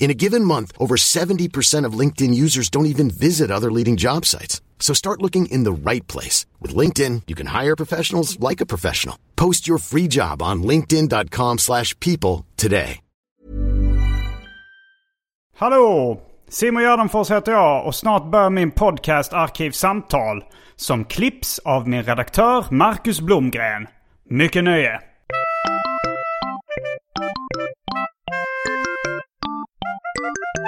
In a given month, over 70% of LinkedIn users don't even visit other leading job sites. So start looking in the right place. With LinkedIn, you can hire professionals like a professional. Post your free job on linkedin.com slash people today. Hallå! Simon Gärdenfors heter jag och snart börjar min podcast Arkivsamtal som klipps av min redaktör Marcus Blomgren. Mycket nöje! Hej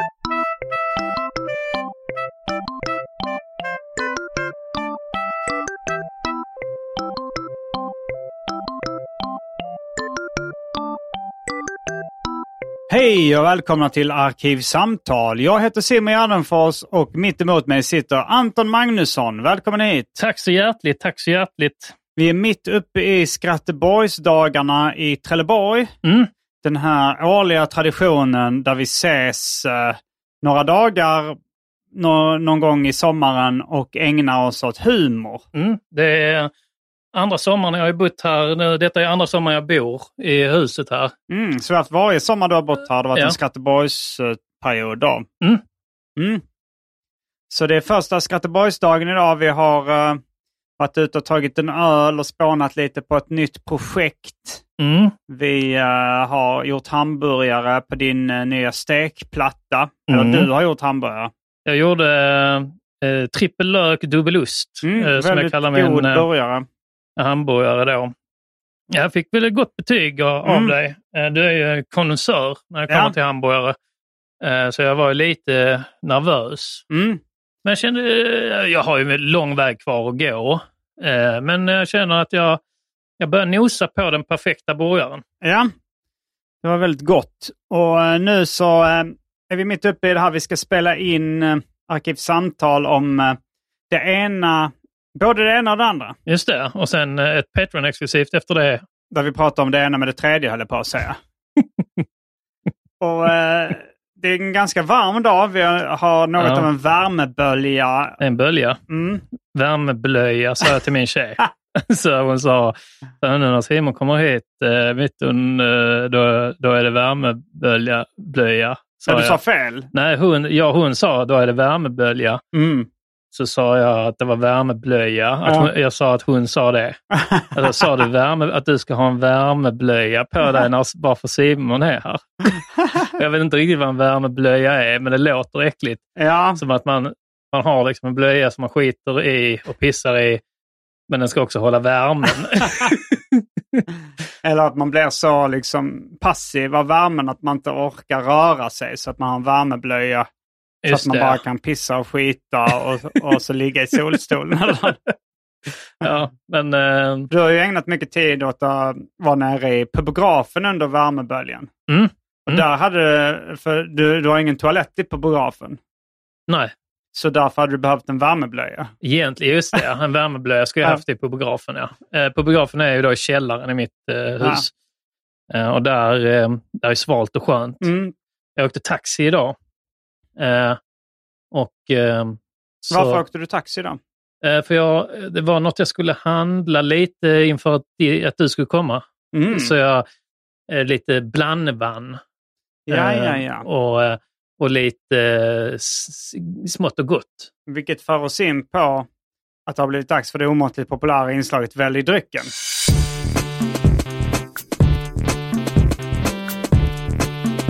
och välkomna till Arkivsamtal. Jag heter Simon Gärdenfors och mitt emot mig sitter Anton Magnusson. Välkommen hit! Tack så hjärtligt, tack så hjärtligt. Vi är mitt uppe i Skratteborgsdagarna i Trelleborg. Mm. Den här årliga traditionen där vi ses eh, några dagar nå- någon gång i sommaren och ägnar oss åt humor. Mm. Det är andra sommaren jag har bott här. nu- Detta är andra sommaren jag bor i huset här. Mm, så haft varje sommar du har bott här, det har varit Ja. en Skratteborgsperiod då. Mm. Mm. Så det är första Skratteborgsdagen idag. Vi har eh, varit ute och tagit en öl och spånat lite på ett nytt projekt. Mm. Vi eh, har gjort hamburgare på din uh, nya stekplatta. Mm. Eller du har gjort hamburgare. Jag gjorde eh, trippel lök, dubbelust, Mm, eh, som jag kallar min god burgare. hamburgare då. Jag fick väl ett gott betyg av Mm. dig. Du är ju konnässör när det Ja. kommer till hamburgare. Så jag var lite nervös. Mm. Men jag kände, jag har ju en lång väg kvar att gå. Eh, Men jag känner att jag, jag börjar nosa på den perfekta burgaren. Ja, det var väldigt gott. Och eh, nu så eh, är vi mitt uppe i det här. Vi ska spela in Arkivsamtal om det ena, både det ena och det andra. Just det, och sen ett Patreon-exklusivt efter det. Där vi pratar om det ena med det tredje, höll jag på att säga. och det är en ganska varm dag. Vi har något Ja. av en värmebölja. En bölja. Mm. Värmeblöja sa jag till min tjej. Så hon sa, "Så nu när Simon kommer hit eh, mitt under, då, då är det värmebölja. Blöja, Så du sa fel. Nej, hon, ja, hon sa då är det värmebölja. Mm. Så sa jag att det var värmeblöja. Att Ja. hon, jag sa att hon sa det. Eller sa du värme, att du ska ha en värmeblöja på dig när, bara för Simon är här? jag vet inte riktigt vad en värmeblöja är, men det låter äckligt. Ja, Som att man, man har liksom en blöja som man skiter i och pissar i, men den ska också hålla värmen. eller att man blir så liksom passiv av värmen att man inte orkar röra sig så att man har en värmeblöja. Så Just att man det. bara kan pissa och skita och, och så ligga i solstolen. Ja, men eh, Du har ju ägnat mycket tid åt att vara nere i pubografen under värmeböljan. Mm. Och Mm. där hade för du, du har ingen toalett i pubografen. nej, Så därför hade du behövt en värmeblöja. egentligen, just det. En värmeblöja skulle jag Ja. haft i pubografen. Ja. Eh, pubografen är ju då i källaren i mitt eh, hus. Eh, och där, eh, där är svalt och skönt. Mm. Jag åkte taxi idag. Eh, och, eh, så, Varför åkte du taxi då? för jag, det var något jag skulle handla lite inför att, att du skulle komma. Mm. Så jag eh, lite blandvann. Ja, ja, ja. Och, och lite eh, smått och gott. Vilket för oss in på att det har blivit dags för det omåttligt populära inslaget Välj drycken.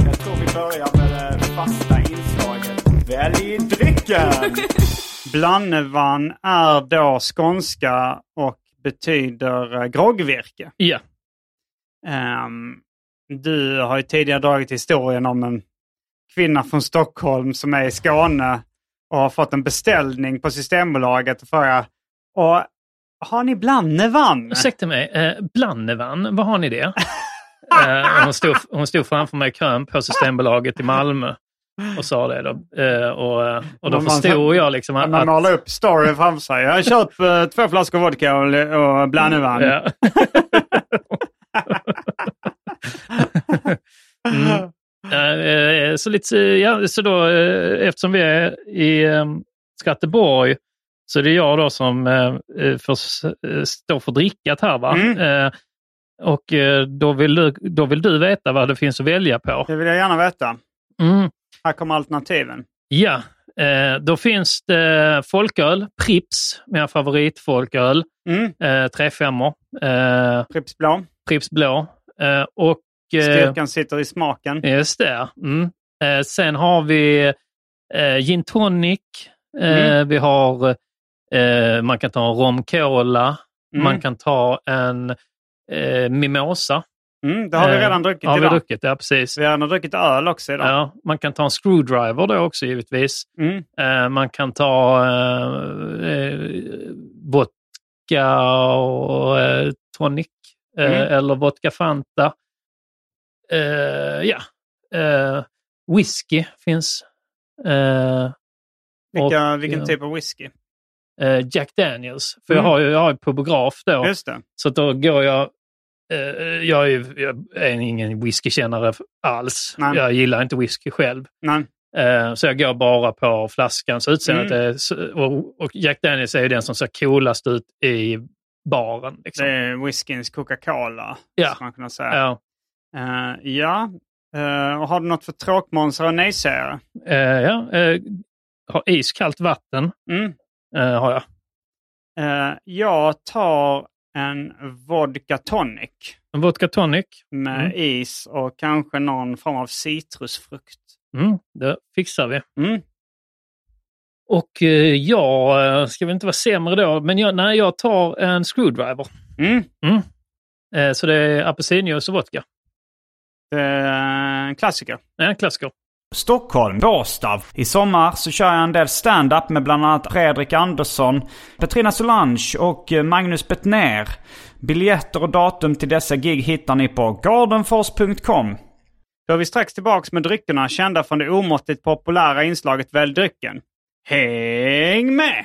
Jag tror vi börjar med det fasta inslaget Välj drycken! Blannevann är då skånska och betyder eh, groggvirke. Ja, Ehm, du har ju tidigare dragit historien om en kvinna från Stockholm som är i Skåne och har fått en beställning på Systembolaget och frågar och har ni blandevann? Ursäkta mig, eh, blandevann, vad har ni det? eh, hon, stod, hon stod framför mig i kön på Systembolaget i Malmö och sa det. Då. Eh, och, och då Man- förstod jag liksom att... Man målar upp storyn framför sig. Jag har köpt eh, två flaskor vodka och, och blandevann. Ja. mm. Eh, Så, lite, ja, så då, eh, eftersom vi är i eh, Skatteborg så är det jag då som eh, eh, får s- eh, stå för drickat här. Va? Mm. Eh, Och eh, då vill, du, då vill du veta vad det finns att välja på. Det vill jag gärna veta. Mm. Här kommer alternativen. Ja, eh, då finns det folköl, Prips, min favoritfolköl, Mm. eh, 3-5 eh, Pripps blå. Pripps blå. Eh, och, eh, Styrkan sitter i smaken. Just det. Mm. Eh, sen har vi eh, gin tonic. Eh, Mm. Vi har, eh, man kan ta en rom cola. Mm. Man kan ta en eh, mimosa. Mm, det har vi Eh, redan druckit har vi idag. druckit, ja precis. Vi har redan druckit öl också idag. Ja, man kan ta en screwdriver då också givetvis. Mm. Eh, man kan ta eh, eh, vodka och eh, tonic eh, Mm. eller vodka Fanta. Eh, ja, eh, whisky finns. Eh, Vilka, och, vilken typ av whisky? Jack Daniels. För Mm. jag har ju jag har pubograf då. Just det. Så då går jag... Jag, är, jag är ingen whiskykännare alls. Nej. Jag gillar inte whisky själv. Nej. Så jag går bara på flaskans utseende. Mm. Är och Jack Daniels är ju den som ser coolast ut i baren. Liksom. Det är whiskyns Coca-Cola, Ja. skulle man kunna säga. Ja. Eh, ja. Och har du något för tråkmånsar och nejsägare? Eh, ja. har iskallt vatten. Mm. har jag. Jag tar en vodka tonic En vodka tonic. med Mm. is och kanske någon form av citrusfrukt. Mm, det fixar vi. Mm. Och jag ska väl inte vara sämre då, men jag, nej, jag tar en screwdriver. Mm. Eh, så det är apelsinjuice och vodka. En klassiker. Ja, en klassiker. Stockholm, Båstad. I sommar så kör jag en del stand-up med bland annat Fredrik Andersson, Petrina Solange och eh, Magnus Bettner. Biljetter och datum till dessa gig hittar ni på gardenfors.com. Då är vi strax tillbaks med dryckerna kända från det omåttligt populära inslaget Välj drycken. Häng med!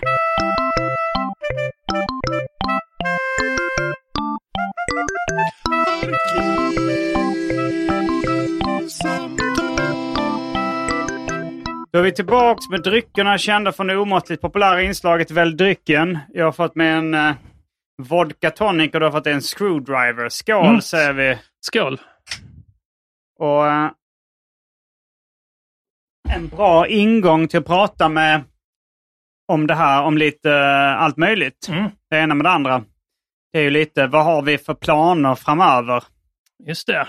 Då är vi tillbaks med dryckerna kända från det omåttligt populära inslaget Välj drycken. Jag har fått med en eh, vodka tonic och du har fått en screwdriver. Skål Mm. säger vi. Skål! Och eh, en bra ingång till att prata med om det här, om lite eh, allt möjligt. Mm. Det ena med det andra. Det är ju lite, vad har vi för planer framöver? Just det.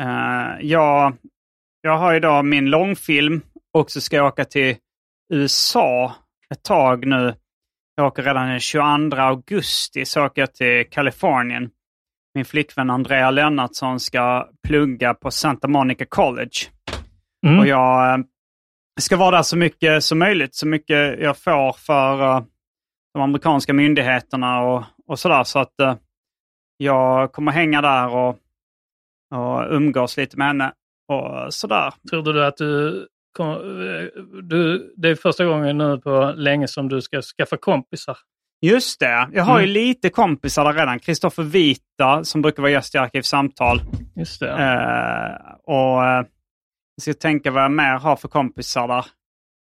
Uh, jag, jag har idag min långfilm och så ska jag åka till USA ett tag nu. Jag åker redan den 22 augusti så åker jag till Kalifornien. Min flickvän Andrea Lennartsson ska plugga på Santa Monica College. Mm. Och jag eh, ska vara där så mycket som möjligt, så mycket jag får för eh, de amerikanska myndigheterna och, och sådär. Så att eh, jag kommer hänga där och, och umgås lite med henne och sådär. Tror du att du, eh, du... Det är första gången nu på länge som du ska skaffa kompisar. Just det, jag har ju Mm. lite kompisar där redan. Kristoffer Vita som brukar vara gäst i Arkivsamtal. Just det. Eh, och eh, jag ska tänka vad jag mer har för kompisar där.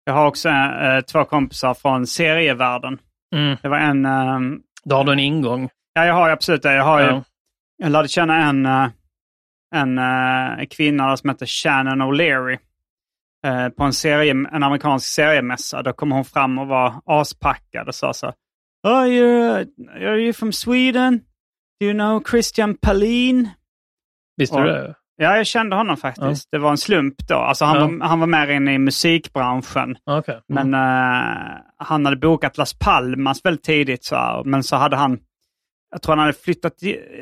Jag har också eh, två kompisar från serievärlden. Mm. Det var en... ehm, Då har du en ingång. Ja, jag har ju absolut det. Jag, har ju, Ja. jag lärde känna en, eh, en eh, kvinna som heter Shannon O'Leary eh, på en, serie, en amerikansk seriemässa. Då kom hon fram och var aspackad och sa så Oh, you're, are you from Sweden? Do you know Christian Palin? Visste Ja. du det? Ja, jag kände honom faktiskt. Det var en slump då. Alltså, han, Ja. var, han var mer inne i musikbranschen. Okej. Mm. Men eh, han hade bokat Las Palmas väldigt tidigt. Så men så hade han jag tror han hade flyttat,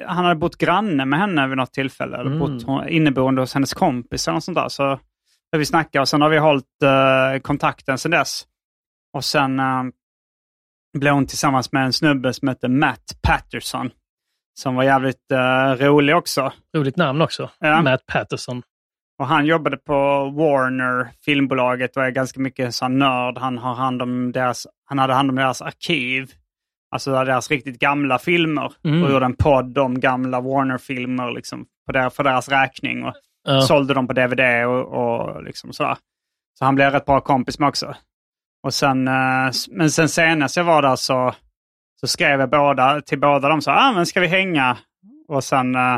han hade bott granne med henne vid något tillfälle. Eller Mm. bott inneboende hos hennes kompis eller något sånt där. Så vi snacka och sen har vi hållit eh, kontakten sedan dess. Och sen eh, blev hon tillsammans med en snubbe som heter Matt Patterson. Som var jävligt eh, rolig också. Roligt namn också. Ja. Matt Patterson. Och han jobbade på Warner, filmbolaget, och är ganska mycket sån nörd. Han, har hand om deras, han hade hand om deras arkiv. Alltså deras riktigt gamla filmer. Mm. Och gjorde en podd om gamla Warner-filmer liksom, på der, för deras räkning. Och Ja. sålde dem på DVD och, och liksom sådär. Så han blev rätt bra kompis med också. Och sen, eh, men sen senast jag var där så, så skrev jag båda, till båda dem så ah, men ska vi hänga? Och sen eh,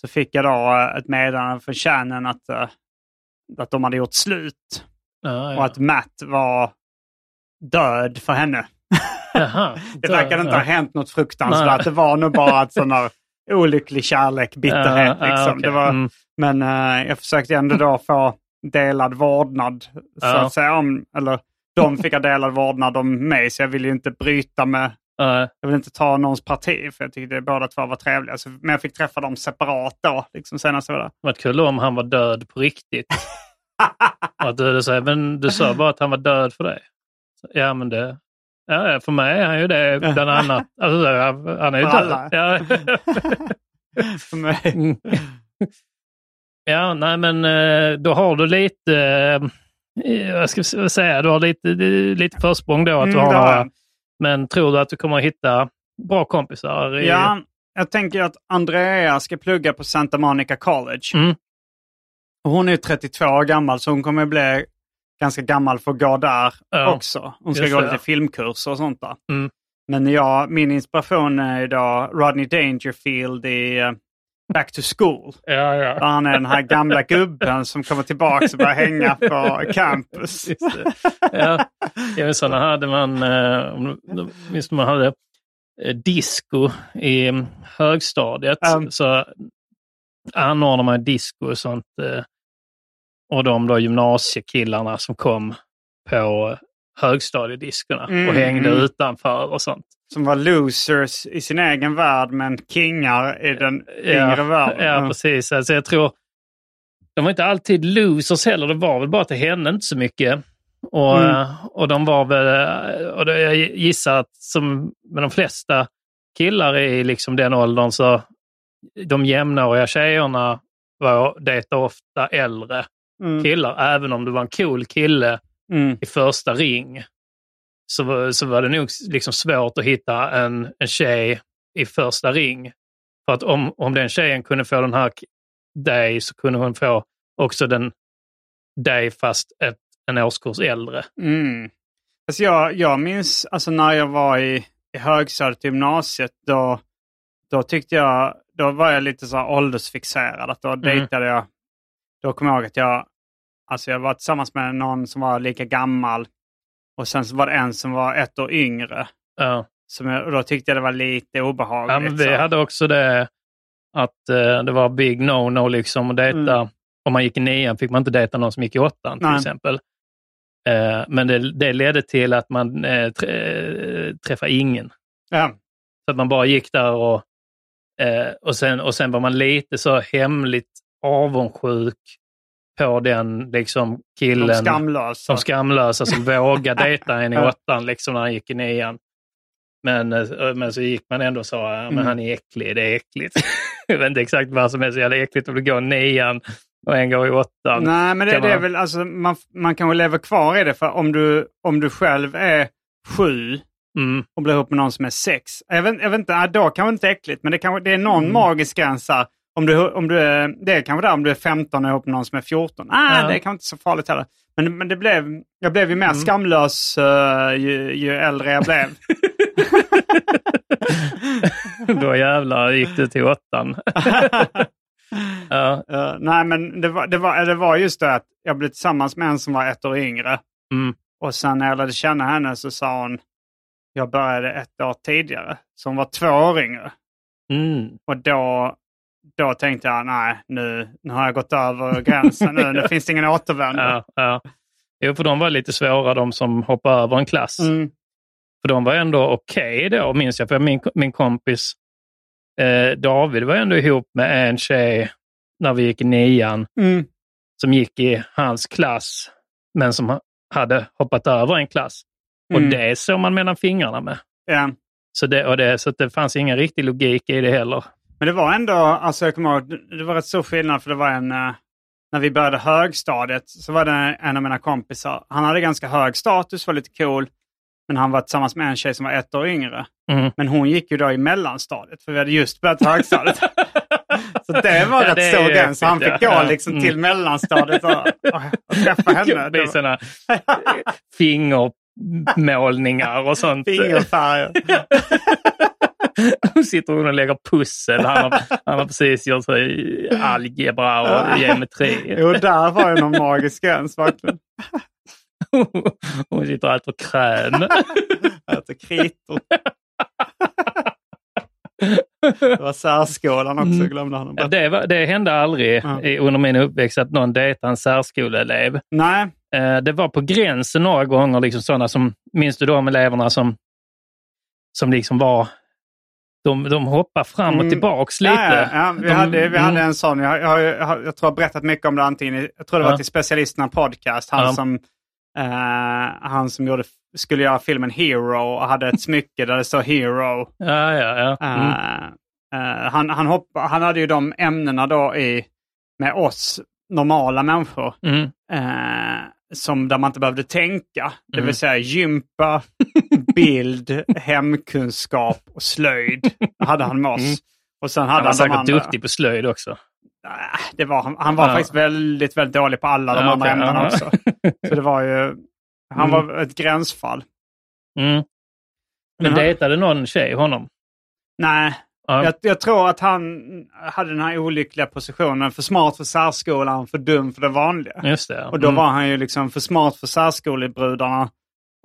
så fick jag då eh, ett meddelande från Shannon att, att de hade gjort slut. Ja, Och ja. att Matt var död för henne. Jaha. Det verkade inte ja. ha hänt något fruktansvärt. Nej. Det var nog bara ett sån olycklig kärlek, bitterhet. Ja, liksom. okej. det var, Mm. Men eh, jag försökte ändå då få delad vårdnad. Så att säga om, eller de fick ha delad vårdnad om mig, så jag ville ju inte bryta med, Ja, jag ville inte ta någons parti, för jag tyckte båda två var trevliga. Så, men jag fick träffa dem separat då, liksom senast jag var där. Var kul om han var död på riktigt. Att du, du, säger, men du sa bara att han var död för dig. Så, Ja, men det... Ja, för mig är han ju det bland annat. Alltså, han är ju alla. död. Ja. För mig. Ja, nej men eh, då har du lite... eh, Jag ska säga, du har lite, lite försprång då. Att du Mm, har det har några, jag. men tror du att du kommer att hitta bra kompisar? I, Ja, jag tänker att Andrea ska plugga på Santa Monica College. Mm. Hon är 32 år gammal, så hon kommer bli ganska gammal för att gå där Ja, också. Hon ska gå lite ja. filmkurser och sånt där. Mm. Men jag, min inspiration är då Rodney Dangerfield i eh, Back to School. Ja, ja. Där han är den här gamla gubben som kommer tillbaka och börjar hänga på campus. Ja, ja sådana hade man, eh, minns man hade eh, disco i mm, högstadiet. Ja. Så anordnade man disco och sånt. Och de då gymnasiekillarna som kom på högstadiediskorna Mm, och hängde mm. utanför och sånt. Som var losers i sin egen värld men kingar i den yngre världen. Ja, precis. Alltså jag tror, de var inte alltid losers heller. Det var väl bara att det hände inte så mycket. Och, Mm. eh, och de var väl, eh, och det, jag gissar att som med de flesta killar i liksom den åldern så de jämnåriga tjejerna var, dejtar ofta äldre Mm. killar. Även om du var en cool kille Mm. i första ring så, var- så var det nog liksom svårt att hitta en, en tjej i första ring. För att om, om den tjejen kunde få den här dig så kunde hon få också den dig fast ett, en årskurs äldre. Mm. Alltså jag, jag minns alltså när jag var i, i högstadiet, gymnasiet, då, då tyckte jag, då var jag lite så åldersfixerad. Att då Mm. dejtade jag, då kommer jag ihåg att jag, alltså jag var tillsammans med någon som var lika gammal och sen så var det en som var ett år yngre. Ja. Som jag, och då tyckte jag det var lite obehagligt. Ja, men vi så. hade också det att eh, det var big no-no liksom att dejta. Mm. Om man gick i nian fick man inte dejta någon som gick i åttan till Nej. exempel. Eh, men det, det ledde till att man eh, trä, eh, träffade ingen. Ja. Så att man bara gick där och, eh, och, sen, och sen var man lite så hemligt avundsjuk på den liksom killen. De skamlösa. De skamlösa som vågade dejta en i åttan liksom när han gick i nian. Men, eh, men så gick man ändå så, ja, men Mm. han är äcklig, det är äckligt. Jag vet inte exakt vad som är så jävla äckligt om du går nian och en går i åttan. Nej, men det, Kan det är man- väl, alltså, man, man kanske lever kvar i det. För om du, om du själv är sju Mm. och blir ihop med någon som är sex. Jag vet, jag vet inte, då kanske det inte äckligt. Men det, kanske, det är någon Mm. magisk gräns här. Om du, om du är, det är kanske där om du är 15 och ihop med någon som är 14. Ah, Ja. Det är kanske inte så farligt heller. Men, men det blev, jag blev ju mer Mm. skamlös eh, ju, ju äldre jag blev. Då jävlar gick du till åttan. ja. Eh, nej, men det var, det, var, det var just det att jag blev tillsammans med en som var ett år yngre. Mm. Och sen när jag lärde känna henne så sa hon, jag började ett år tidigare. Så hon var två år yngre. Mm. Och då, då tänkte jag, nej, nu, nu har jag gått över gränsen. Nu, nu finns det ingen återvändo. Ja, ja. Jo, för de var lite svåra de som hoppade över en klass. Mm, För de var ändå okej då, minns jag. För min, min kompis eh, David var ändå ihop med en tjej när vi gick i nian Mm. som gick i hans klass, men som hade hoppat över en klass. Mm. Och det såg man mellan fingrarna med. Ja. Så det, och det, så det fanns ingen riktig logik i det heller. Men det var ändå, alltså jag kommer ihåg, det- var rätt stor skillnad för det var en, eh, när vi började högstadiet så var det en av mina kompisar, han hade ganska hög status, var lite cool, men han var tillsammans med en tjej som var ett år yngre. Mm. Men hon gick ju då i mellanstadiet, för vi hade just börjat högstadiet. så det var Ja, rätt det är stor gräns. Så han fick ja. gå liksom Mm. till mellanstadiet och, och, och träffa henne. Det var- sådana fingermålningar och sånt. Fingerfärger. Nu sitter hon och lägger pussel. Han har, han har precis gjort algebra och geometri. Jo, där var ju någon magisk gräns verkligen. Hon sitter och äter kräm. Äter kritor. Det var särskolan också, Mm. glömde han. Det, var, det hände aldrig Ja. under min uppväxt att någon dejtade en särskoleelev. Nej, Eh, det var på gränsen några gånger, liksom sådana som, minns du de eleverna som, som liksom var, de, de hoppar fram och Mm. tillbaks Ja, lite. ja, ja. Vi, De- hade, vi mm. hade en sån. Jag, jag, jag, jag tror jag har berättat mycket om det antingen. Jag tror det var till Specialisterna Podcast. Han, som, eh, han som gjorde, skulle göra filmen Hero och hade ett smycke där det står Hero. Ja, ja, ja. Mm. Eh, han, han, hoppa, han hade ju de ämnena då i, med oss normala människor. Mm. Som där man inte behövde tänka. Det Mm. vill säga gympa, bild, hemkunskap och slöjd. Hade han med oss. Mm. Och sen hade Han var han, säkert andra. duktig på slöjd också. Nej, det var, han, han var Ja. faktiskt väldigt, väldigt dålig på alla de Ja, andra okej, ämnena ja. också. Så det var ju, han Mm. var ett gränsfall. Mm. Men dejtade någon tjej honom? Nej, Ja. jag, jag tror att han hade den här olyckliga positionen. För smart för särskolan, för dum för det vanliga. Just det. Och då Mm. var han ju liksom för smart för särskolebrudarna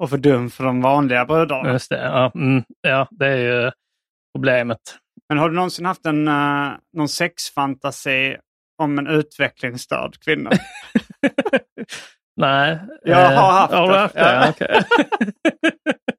och för dum för de vanliga brudarna. Just det. Ja, mm. ja, det är ju problemet. Men har du någonsin haft en, uh, någon sexfantasi om en utvecklingsstörd kvinna? Nej. Jag eh, har haft har det. haft det. Ja. Okej.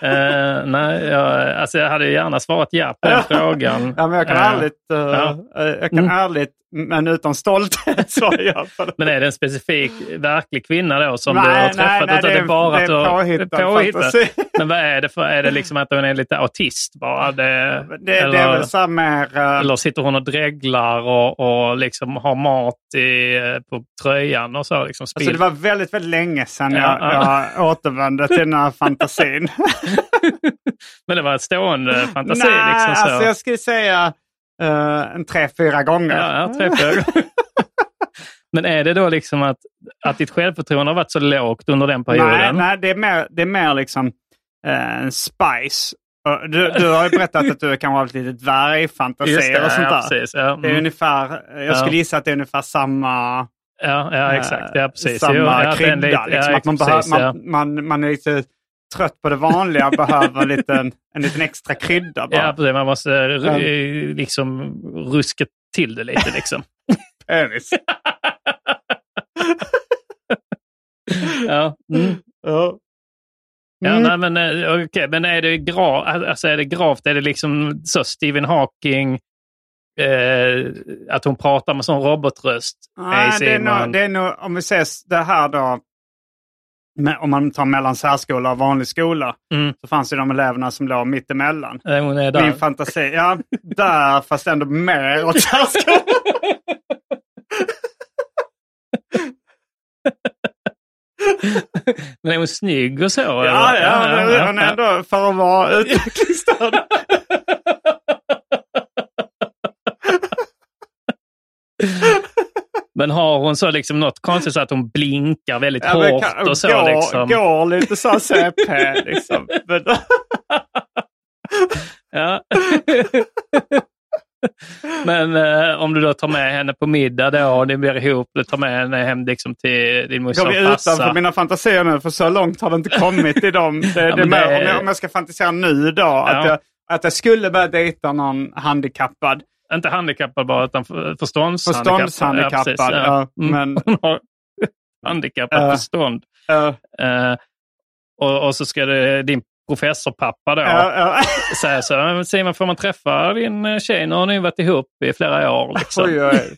Eh, nej, jag, alltså jag hade gärna svarat ja på den frågan. Ja, men jag kan Eh, ärligt, eh, ja. jag kan Mm. ärligt, men utan stolthet svara ja på det. Men är det en specifik verklig kvinna då som du Nej, har nej, träffat? nej, utan det är- bara det är att du har- påhittad påhittad. Men vad är det för? Är det liksom att hon är lite autist bara? Det, Det, det är eller, väl så här mer... eh, eller sitter hon och dreglar och, och liksom har mat i, eh, på tröjan och så? Liksom Alltså det var väldigt, väldigt länge sedan Ja, jag, ja. jag återvände till den här fantasin. Men det var ett stående fantasi? Nej, liksom, så. alltså jag skulle säga eh, en tre, fyra gånger. Ja, ja, tre, fyra gånger. Men är det då liksom att, att ditt självförtroende har varit så lågt under den perioden? Nej, nej det, är mer, det är mer liksom eh, en spice. Och Du, du har ju berättat att du kan ha lite Just dvärgfantasier och sånt ja, där. precis. Ja, Det är mm. ungefär, jag skulle gissa att det är ungefär samma, ja, ja eh, exakt. Ja, precis. samma Jo, ja, krydda. en lite- liksom, ja, att man, precis, behö- ja. man, man, man är lite trött på det vanliga behöver en liten, en liten extra krydda bara. Ja, precis. Man måste ru- liksom ruska till det lite. Liksom. Penis. ja. Mm. Ja. Ja, Mm. nej, men, eh, okej, men är det, gra alltså, är det gravt? Är det liksom så Stephen Hawking, eh, att hon pratar med sån robotröst? Nej, det, är nog, det är nog, om vi ses det här då, om man tar mellan särskola och vanlig skola, Mm. så fanns det de eleverna som låg mittemellan. Eh, där. Min fantasi, ja, där fast ändå mer åt särskolan. Men är hon snygg och så? Ja, eller? ja, men hon är ändå för att vara utvecklingsstörd. Men har hon så liksom något konstigt så att hon blinkar väldigt Ja, hårt kan- och så? går, liksom. går lite så CP liksom. Men, Ja. Men eh, om du då tar med henne på middag då och ni blir ihop, du tar med henne hem liksom till din morsa och vi utanför farsa. mina fantasier nu? För så långt har det inte kommit i dem. Det, det men mer, det- om, jag, om jag ska fantisera nu då, att, Ja. jag, att jag skulle börja dejta någon handikappad. Inte handikappad bara, utan för- förståndshandikappad. Förståndshandikappad, Ja, ja, Mm. men- Hon har handikappat Ja. förstånd. Uh, Eh, och, och så ska det, din professorpappa då ja. säger så. "Men Simon, får man träffa din eh, tjej? Nu har ni varit ihop i flera år. Liksom. Oj, oj.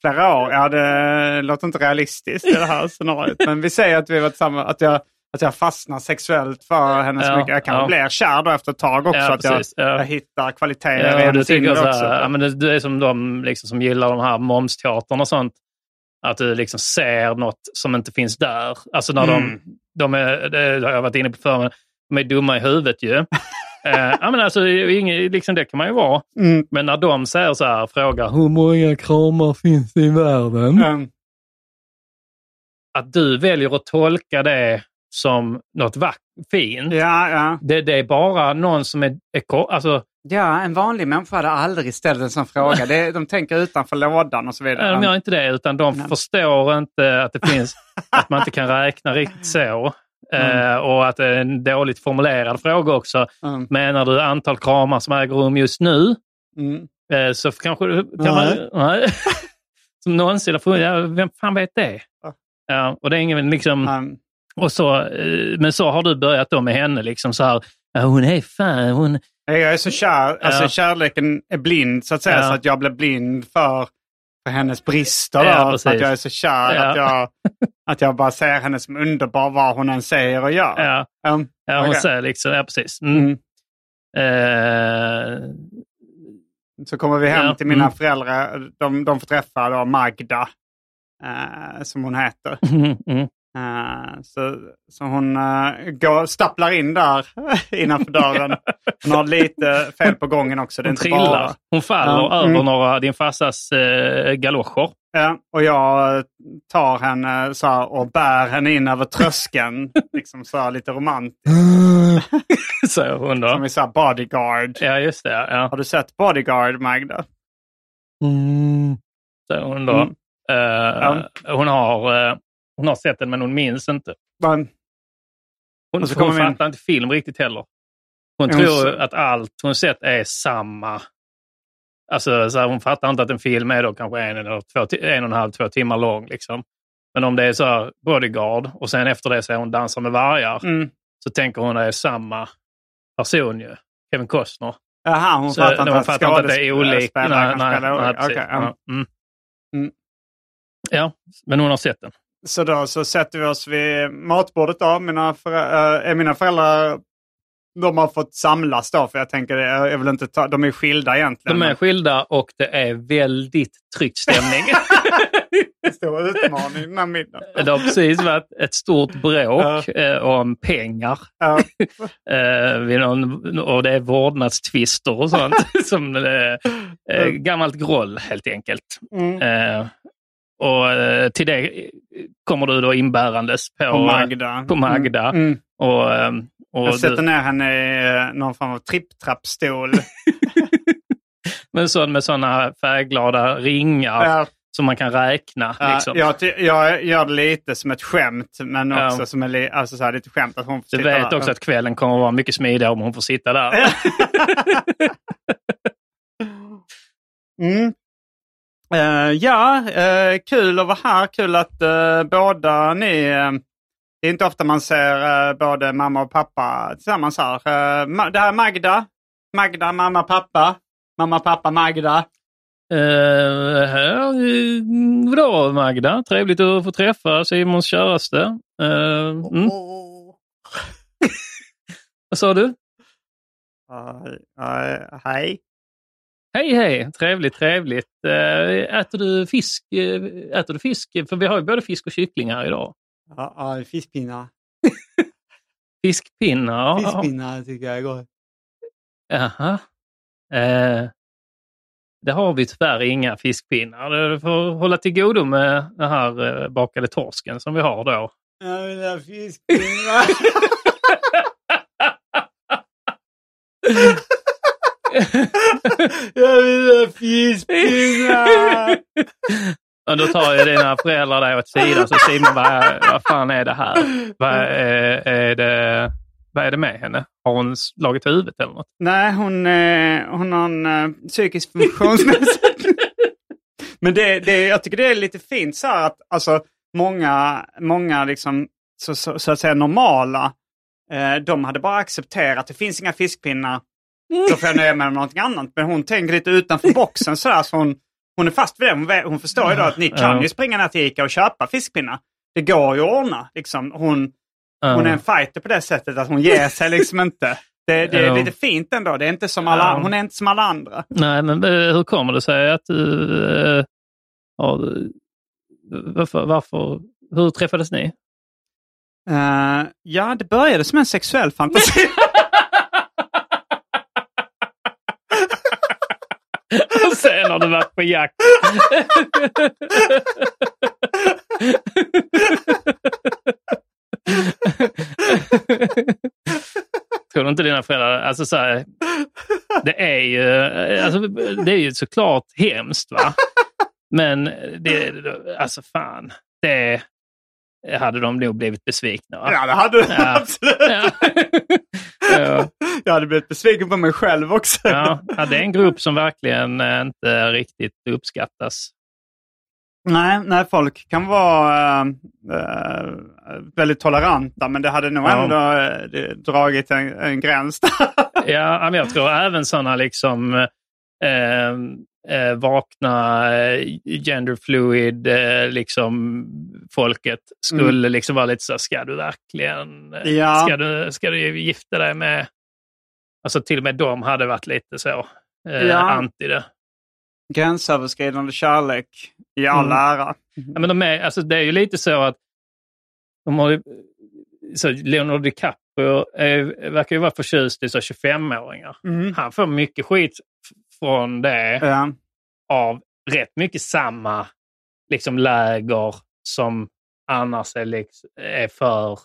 Flera år? Ja, det låter inte realistiskt i det här scenariot. Men vi säger att vi var tillsammans, att jag, att jag fastnar sexuellt för henne så Ja, mycket. Jag kanske ja. blir kär då efter ett tag också. Ja, att jag, jag hittar kvaliteter i Ja, du hennes inre så också. här, ja, men det, du är som de liksom, som gillar de här momsteatern och sånt. Att du liksom ser något som inte finns där. Alltså när Mm. de, de är, det har jag varit inne på förr, de är dumma i huvudet ju. eh, ja, men alltså, det liksom, det kan man ju vara. Mm. Men när de säger så här, frågar hur många kramar finns det i världen? Mm. Att du väljer att tolka det som något fint. Ja, ja. Det, det är bara någon som är, är alltså, ja, en vanlig människa hade aldrig ställt en sån fråga. Det, de tänker utanför lådan och så vidare. Nej, de gör inte det, utan de Nej. förstår inte att det finns, att man inte kan räkna riktigt så. Eh, och att det är en dåligt formulerad fråga också. Mm. Menar du antal kramar som äger rum just nu? Mm. Eh, så kanske kan Nej. man... Nej. som någonsin har. Ja, vem fan vet det? Ja. Ja, och det är ingen liksom... Mm. Och så, eh, men så har du börjat då med henne. Liksom så här, hon är fan, hon... Jag är så kär. Alltså Ja. kärleken är blind så att säga. Ja. Så att jag blir blind för, för hennes brister. Ja, då, för att jag är så kär Ja. att, jag, att jag bara ser henne som underbar vad hon än säger och gör. Ja, Um, ja hon okej. säger liksom, ja precis. Mm. Mm. Eh, Så kommer vi hem till mina mm. föräldrar. De, de får träffa då Magda, eh, som hon heter. mm, mm. Eh, så, så hon eh, går, stapplar in där innanför dörren. Hon har lite fel på gången också. Det Hon trillar. bara- Hon faller Ja, över mm. några, din farsas eh, galoscher. Ja, och jag tar henne så här, och bär henne in över tröskeln. liksom så här, lite romantiskt. Säger hon Som då. i så här bodyguard. Ja, just det. Ja. Har du sett bodyguard, Magda? Säger hon då. Mm. Eh, hon, har, hon har sett den men hon minns inte. Men, Hon, Och så hon vi in. fattar inte film riktigt heller. Hon hon tror att allt hon sett är samma. Alltså, så här, hon fattar inte att en film är då kanske en, eller två, en och en halv, två timmar lång. Liksom. Men om det är så här bodyguard och sen efter det så är hon dansar med vargar. mm. Så tänker hon att det är samma person ju. Kevin Costner. Jaha, hon Så, fattar inte hon att fattar inte att det är olika. Nej, nej, nej. Ja, mm. Mm. ja, men hon har sett den. Så då så sätter vi oss vid matbordet då. Mina, förä- äh, mina föräldrar de har fått samlas då. För jag tänker, jag jag vill inte ta, de är skilda egentligen. De är skilda och det är väldigt tryckt stämning. stor utmaning den här middagen. det har precis varit ett stort bråk eh, om pengar. Eh, någon, och det är vårdnadstvister och sånt. som eh, eh, Gammalt groll helt enkelt. Mm. Eh, och eh, till det kommer du då inbärandes på, På Magda. på Magda. Mm. Mm. Och, eh, och Jag du, sätter ner henne i eh, någon form av tripptrappstol. men så med sådana färgglada ringar Ja, som man kan räkna. ja, Liksom. jag, jag gör det lite som ett skämt, men Ja. också som en, alltså så här, lite skämt att hon får Du sitta vet där. också att kvällen kommer att vara mycket smidigare om hon får sitta där. Mm. Eh, ja, eh, kul att vara här. Kul att eh, båda ni... det är inte ofta man ser uh, både mamma och pappa tillsammans här. Uh, det här är Magda. Magda, mamma, pappa. Mamma, pappa, Magda. Uh, här, uh, vadå Magda? Trevligt att få träffa Simons käraste. Uh, mm. Vad sa du? Hej. Hej hej, trevligt trevligt. Uh, äter du fisk? eh, äter du fisk? För vi har ju både fisk och kyckling här idag. Ja, ja, fiskpinnar. Fiskpinnar? Fiskpinnar tycker jag är gott. Jaha. Eh, det har vi tyvärr inga fiskpinnar. Du får hålla till godo med den här eh, bakade torsken som vi har då. Jag vill ha fiskpinnar. jag vill ha fiskpinnar. Och då tar ju dina föräldrar dig åt sidan så Simon bara, vad fan är det här? Vad är, är det, vad är det med henne? Har hon slagit huvudet eller något? Nej, hon, eh, hon har en eh, psykisk funktionsnedsättning. Men det, det, jag tycker det är lite fint så här att alltså, många, många liksom, så, så, så att säga normala Eh, de hade bara accepterat att det finns inga fiskpinnar. Då får jag nöja mig med någonting annat. Men hon tänker lite utanför boxen sådär. Så hon, hon är fast vid det. Hon, hon förstår ju då att ni kan Ja. ju springa ner till Ica och köpa fiskpinnar. Det går ju att ordna. Liksom. Hon, hon är en fighter på det sättet att hon ger sig liksom inte. Det, det är Ja. lite fint ändå. Det är inte som alla, Ja. Hon är inte som alla andra. Nej, men hur kommer det sig att du... eh, har, varför, varför, hur träffades ni? Eh, ja, det började som en sexuell fantasi. Och sen har du varit på jakt. Tror du inte dina föräldrar... Alltså så här, det är ju alltså, det är ju såklart hemskt. va? Men det, alltså fan, det hade de nog blivit besvikna. Va? ja, det hade du Ja. absolut. Ja. ja. Jag hade blivit besviken på mig själv också. Ja, det är en grupp som verkligen eh, inte riktigt uppskattas. Nej, nej, folk kan vara äh, äh, väldigt toleranta, men det hade nog Ja. ändå äh, dragit en, en gräns där. Ja, men jag tror även sådana liksom eh, eh, vakna eh, genderfluid eh, liksom folket skulle liksom vara lite så ska du verkligen, eh, Ja. ska, du, ska du gifta dig med, alltså till och med de hade varit lite så eh, Ja. anti det. Gränsöverskridande kärlek i all Mm. ära. Ja, men de är, alltså, det är ju lite så att de har, ju- så Leonardo DiCaprio är, verkar ju vara förtjust i så 25-åringar. Mm. Han får mycket skit från det Ja. av rätt mycket samma liksom, läger som annars är, liksom, är för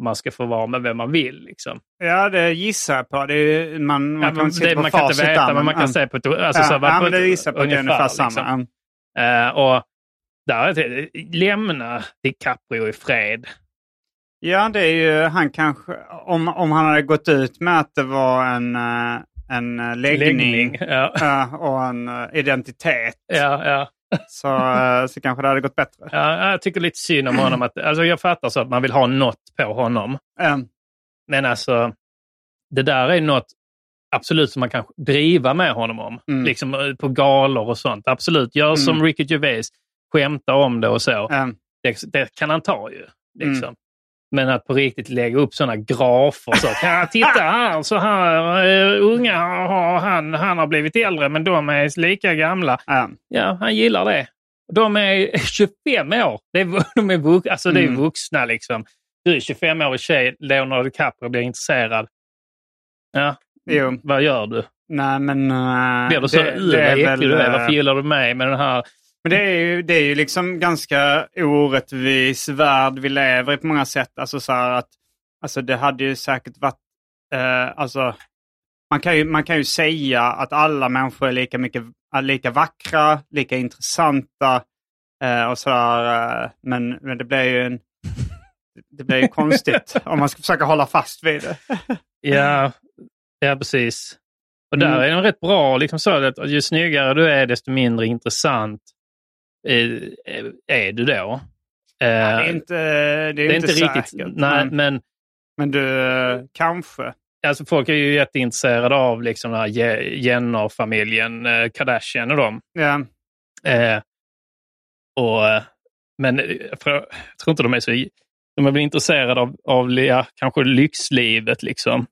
man ska få vara med vem man vill. Liksom. ja, det gissar jag på. Det är, man man Ja, kan inte det, på man kan inte veta, där, men man kan se på... ett- Alltså, ja, så, ja, men det gissar på att det är ungefär samma. liksom. Eh, och där, lämna DiCaprio i fred. Ja, det är ju han kanske, om, om han hade gått ut med att det var en, eh, en eh, läggning, Ja, eh, och en eh, identitet ja, ja. så, så kanske det hade gått bättre. ja. Jag tycker lite synd om honom. Att, alltså, jag fattar så att man vill ha något på honom. Eh, Men alltså, det där är något absolut som man kan driva med honom om. Mm. Liksom på galor och sånt. Absolut, gör som Mm. Ricky Gervais. Skämta om det och så. Det, det kan han ta ju. Liksom. Men att på riktigt lägga upp sådana grafer. Så, ja, titta här, så här uh, unga har han, han har blivit äldre men de är lika gamla. eh. Ja, han gillar det. De är 25 år. Det är, de är, vux, alltså, det är Mm. vuxna liksom. Du är 25-årig tjej, Leonardo DiCaprio blir intresserad. Ja, Jo, vad gör du? nej men... eh, Blir du så det- uh, det är väl, du är? eh, Varför gillar du mig med den här? Men det är, ju, det är ju liksom ganska orättvis värld vi lever i på många sätt. Alltså så att alltså det hade ju säkert varit... Eh, alltså, man, kan ju, man kan ju säga att alla människor är lika, mycket, lika vackra, lika intressanta eh, och sådär. Eh, men, men det blir ju en... Det blir ju konstigt om man ska försöka hålla fast vid det. Ja, ja precis. Och där Mm. är de rätt bra. Liksom så att ju snyggare du är, desto mindre intressant är du då. Eh, det är inte, det är det är inte, inte säkert. riktigt... Nej, men, men men du, eh, kanske. alltså, folk är ju jätteintresserade av liksom, den här Je- Jenner-familjen, eh, Kardashian och dem. Ja. Eh, och, eh, men eh, jag tror inte de är så... De är väl intresserade av, av ja, kanske lyxlivet liksom.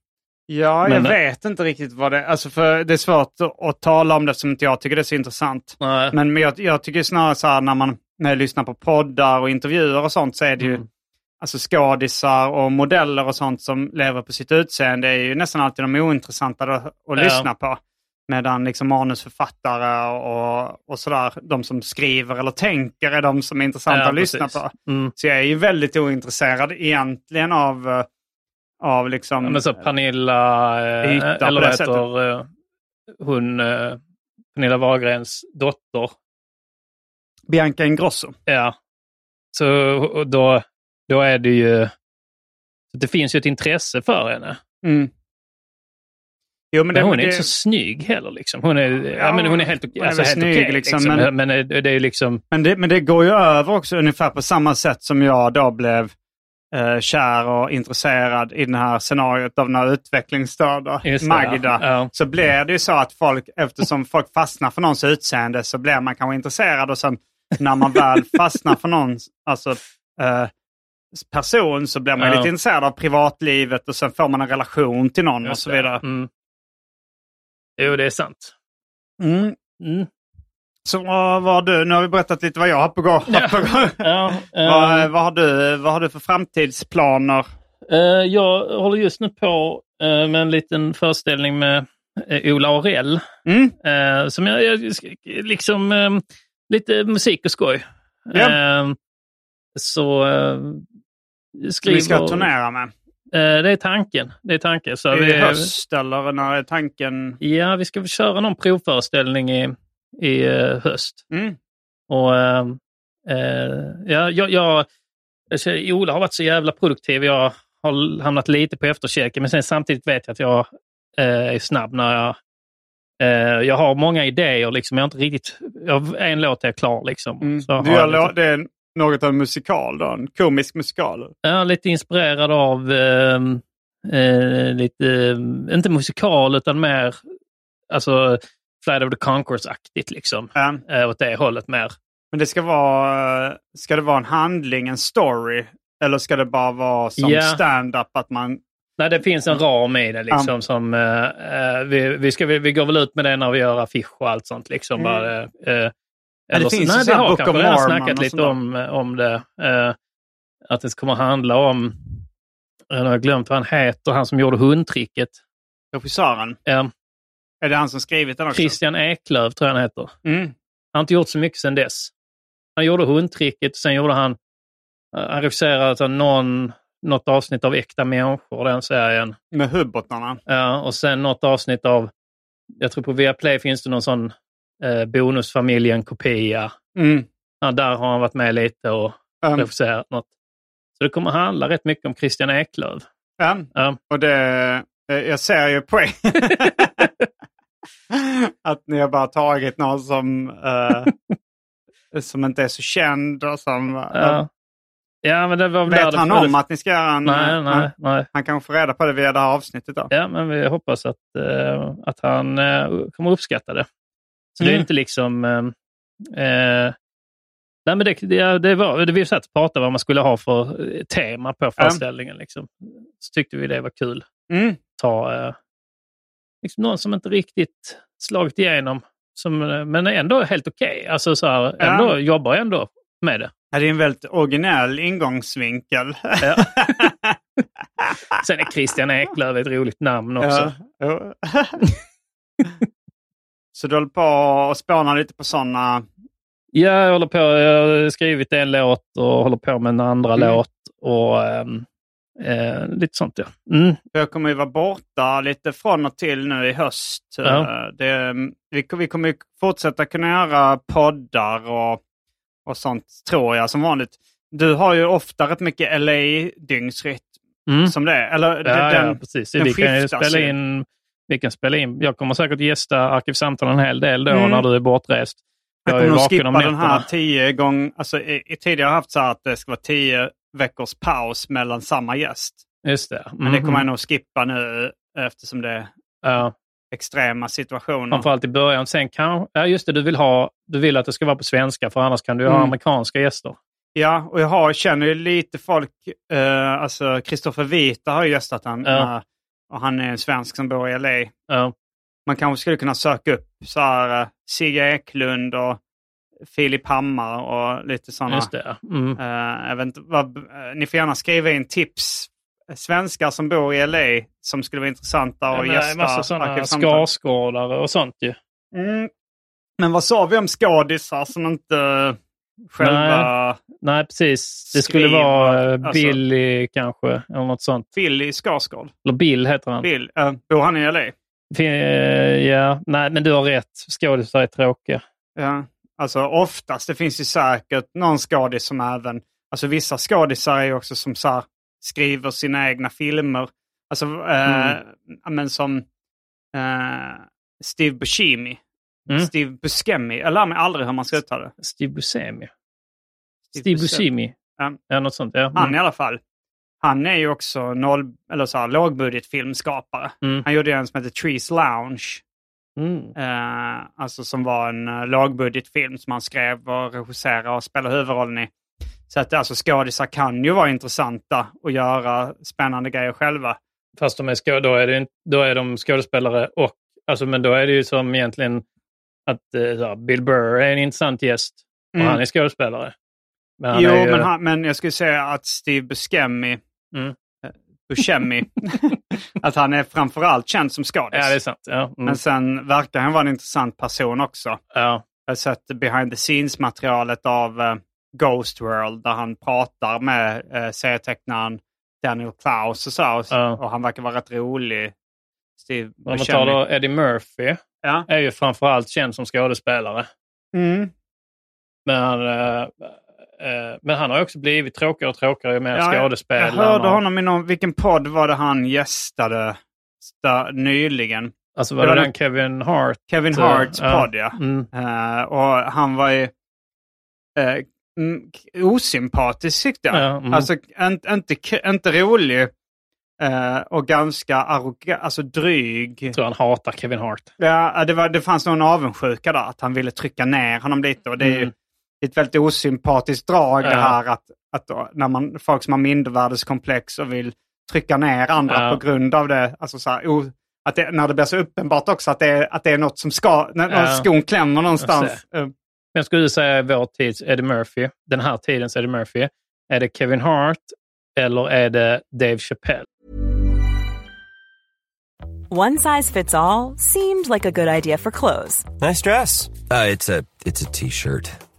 Ja, Men- jag vet inte riktigt vad det är. Alltså för det är svårt att, tala om det som inte jag tycker det är så intressant. Nej. Men, jag, jag tycker snarare så här när man när jag lyssnar på poddar och intervjuer och sånt så är det ju Mm. alltså skådisar och modeller och sånt som lever på sitt utseende är ju nästan alltid de ointressanta att, att Ja. lyssna på. Medan liksom manusförfattare och, och sådär, de som skriver eller tänker är de som är intressanta Ja, att lyssna precis. på. Mm. Så jag är ju väldigt ointresserad egentligen av, eh, av liksom... Ja, men så Pernilla, eh, Yta på eller vad heter eh, hon, eh, Pernilla Wahlgrens dotter. Bianca Ingrosso. Ja. Så då, då är det ju... Det finns ju ett intresse för henne. Mm. Jo, men, Men, det, hon är det, inte så snygg heller. Liksom. Hon, är, ja, Ja, men hon är helt, hon är alltså, helt snygg, okej. liksom, liksom. men- men, det, det är liksom... men, det, men det går ju över också ungefär på samma sätt som jag då blev eh, kär och intresserad i det här scenariot av den här utvecklingsstörda Magda. ja. Så blir det ju så att folk, eftersom folk fastnar för någons utseende så blir man kanske intresserad och sen när man väl fastnar för någons alltså, eh, person så blir man Ja. lite intresserad av privatlivet och sen får man en relation till någon och Just så det. vidare. Mm. Jo, det är sant. Mm. Mm. Så vad vad har du, nu har vi berättat lite vad jag har på gång. Ja. Ja, vad, eh, vad, har du, vad har du för framtidsplaner? eh, jag håller just nu på eh, med en liten föreställning med Ola Aurell. Mm? Som jag, jag liksom eh, lite musik och skoj. Ja. Eh, så skriver... Vi ska turnera med. Det är tanken. Det är tanken. Så I vi, höst eller när är tanken? Ja, vi ska köra någon provföreställning i, i eh, höst. Mm. Och eh, eh, ja, jag, jag, alltså, Ola har varit så jävla produktiv. Jag har hamnat lite på efterkälken, men sen samtidigt vet jag att jag eh, är snabb när jag jag har många idéer, liksom. jag har inte riktigt... Jag, en låt är klar. Liksom. Så Mm. Du har gör, jag lite, det är något av en musikal då? En komisk musikal? jag är lite inspirerad av, eh, eh, lite, eh, inte musikal, utan mer alltså, Flight of the Conchords-aktigt. Liksom. Ja. Eh, åt det hållet mer. Men det ska vara, ska det vara en handling, en story? Eller ska det bara vara som Ja. stand-up att man... Nej, det finns en ram i det. Liksom, Ja. som, eh, vi, vi, ska, vi, vi går väl ut med det när vi gör affisch och allt sånt. Liksom, Mm. bara, det eller så- finns nej, vi har Book kanske redan snackat lite om, om det. Eh, att det kommer handla om, jag har glömt vad han heter, han som gjorde hundtricket. Regissören? Eh, Är det han som skrivit den också? Christian Eklöf tror jag han heter. Mm. Han har inte gjort så mycket sedan dess. Han gjorde hundtricket, sen gjorde han, eh, han regisserade alltså någon, något avsnitt av Äkta människor, den serien. Med hubbotarna? Ja, och sen något avsnitt av, jag tror på Viaplay finns det någon sån eh, Bonusfamiljen-kopia. Mm. Ja, där har han varit med lite och Um, regisserat något. Så det kommer handla rätt mycket om Christian Eklöf. ja. Ja. Och det, eh, jag ser ju er att ni har bara tagit någon som, eh, som inte är så känd och som... Ja, ja men det var väl Vet det han föddes- om att ni ska göra en... Nej, eh, nej, nej. Han kanske får reda på det via det här avsnittet då. Ja, men vi hoppas att, eh, att han eh, kommer uppskatta det. Så det är Mm. inte liksom... Eh, nej, men det, det, det var, det vi satt och pratade vad man skulle ha för tema på föreställningen. Liksom. Så tyckte vi det var kul. Mm. Ta liksom någon som inte riktigt slagit igenom, som, eh, men ändå helt okej. Alltså så här, Ja. ändå, jobbar ändå med det. Ja, det är en väldigt originell ingångsvinkel. Ja. Sen är Christian Eklöf ett roligt namn också. Ja. Så du håller på och spånar lite på sådana... Ja, jag håller på. Jag har skrivit en låt och håller på med en andra Mm. låt. Och ehm, eh, lite sånt ja. Mm. Jag kommer ju vara borta lite från och till nu i höst. Ja. Eh, Det, vi, vi kommer ju fortsätta kunna göra poddar och, och sånt, tror jag, som vanligt. Du har ju ofta rätt mycket LA-dygnsrytm Mm. som det är. Eller Ja, den, ja, precis. den Vi kan spela ju. in, vi kan spela in. Jag kommer säkert gästa Arkivsamtal en hel del då Mm. när du är bortrest. Jag Jag kommer nog skippa den här tio gånger. Alltså, i, i tidigare har jag haft så här att det ska vara tio veckors paus mellan samma gäst. Just det. Men det kommer jag Mhm. nog skippa nu eftersom det är Ja, extrema situationer. framförallt i början. Sen kan, ja, just det, du vill, ha, du vill att det ska vara på svenska för annars kan du ha Mm. amerikanska gäster. Ja, och jag har, känner ju lite folk. Eh, alltså Kristoffer Vita har ju gästat han. Ja. eh, och han är en svensk som bor i LA. Ja, Man kanske skulle kunna söka upp så här uh, Sigge Eklund och Filip Hammar och lite sådana. just det. Mm. Eh, jag vet vad, eh, ni får gärna skriva in tips. Svenskar som bor i LA som skulle vara intressanta Ja, att är gästa massa sådana skarsgårdare och sånt ju. Mm. Men vad sa vi om skådisar som inte själva... Nej, precis. Det skulle Skriver, vara eh, alltså- Billy kanske, eller något sånt. Billy Skarsgård. Eller Bill heter han. Bill, eh, bor han i LA? Eh, Ja, nej, men du har rätt. Skådisar är tråkiga. Ja. Alltså oftast, det finns ju säkert någon skådis som även... Alltså vissa skådisar är ju också som så här, skriver sina egna filmer. Alltså, eh, Mm. men som eh, Steve Buscemi. Mm. Steve Buscemi. Jag lär mig aldrig hur man ska uttala det. Steve Buscemi. Steve Buscemi. Buscemi. Ja. Ja, något sånt. Ja. Han Mm. i alla fall. han är ju också noll, eller så här, lågbudgetfilmskapare. Mm. Han gjorde en som heter Trees Lounge. Mm. Eh, alltså som var en uh, lågbudgetfilm som han skrev och regisserade och spelade huvudrollen i. Så att alltså skådisar kan ju vara intressanta och göra spännande grejer själva. Fast de är, skå- då, är det, då är de skådespelare och, alltså, men då är det ju som egentligen att eh, Bill Burr är en intressant gäst och Mm. han är skådespelare. Men han jo, är ju, men, han, men jag skulle säga att Steve Buscemi, Mm. Buscemi, att han är framförallt känd som skådis. Ja, det är sant. Ja. Mm. Men sen verkar han vara en intressant person också. ja. Jag har sett behind the scenes-materialet av eh, Ghost World där han pratar med uh, serietecknaren Daniel Klaus och så. Och, Ja. och han verkar vara rätt rolig. Steve Om man Buscemi. då Eddie Murphy, Ja. är ju framförallt känd som skådespelare. Mm. Men eh, men han har också blivit tråkigare och tråkigare ju mer Ja, jag, skådespel. jag hörde honom i någon, vilken podd var det han gästade där, nyligen? Alltså var det det, den Kevin Hart? Kevin eh, Harts ja. podd ja. Mm. Eh, och han var ju eh, mm, k- osympatisk tyckte jag. Ja, mm. Alltså inte, inte, inte rolig eh, och ganska arrogant, alltså dryg. Jag tror han hatar Kevin Hart. Ja, det, var, det fanns någon avundsjuka där, att han ville trycka ner honom lite. Och det är ju Mm. Ett väldigt osympatiskt drag det Ja. här att, att då, när man, folk som har mindervärdeskomplex och vill trycka ner andra Ja. på grund av det. Alltså så här, o, att det, när det blir så uppenbart också att det är, att det är något som ska, när, Ja. skon klämmer någonstans. Eh, Vem skulle du säga är vår tids Eddie Murphy? Den här tidens Eddie Murphy? Är det Kevin Hart eller är det Dave Chappelle? One size fits all seemed like a good idea for clothes Nice dress. Uh, it's a it's a t-shirt.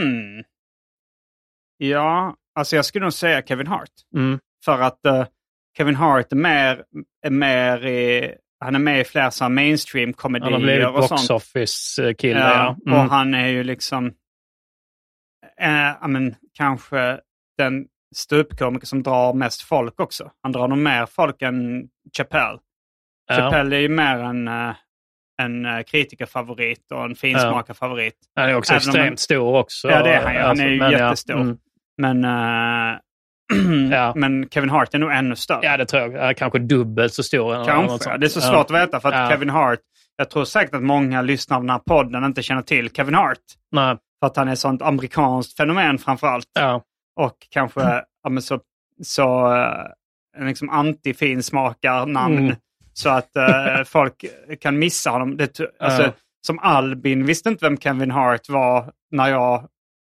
Hmm. Ja, alltså jag skulle nog säga Kevin Hart. Mm. För att eh, Kevin Hart är mer, är mer i, han är med i flera så Han har blivit mainstream-komedier och box sånt. office-kille. Ja, Ja. Mm. Och han är ju liksom, eh, ja, men, kanske den ståuppkomiker som drar mest folk också. Han drar nog mer folk än Chappelle. Ja. Chappelle är ju mer en, eh, en eh, kritikerfavorit och en finsmakarfavorit. Han är också Även extremt han- stor också. Ja, det är han ju. Han Alltså, är ju men ja, jättestor. mm. Men, eh, Ja. men Kevin Hart är nog ännu större. Ja, det tror jag. Ja, Kanske dubbelt så stor. eller något Kanske. sånt. Det är så Ja. svårt att veta för att Ja. Kevin Hart, jag tror säkert att många lyssnare av den här podden inte känner till Kevin Hart. Nej. För att han är ett sånt amerikanskt fenomen framför allt. Ja. Och kanske ja, så, så eh, liksom anti-finsmakarnamn. Mm. Så att eh, folk kan missa honom. Det, alltså, Ja. Som Albin visste inte vem Kevin Hart var när jag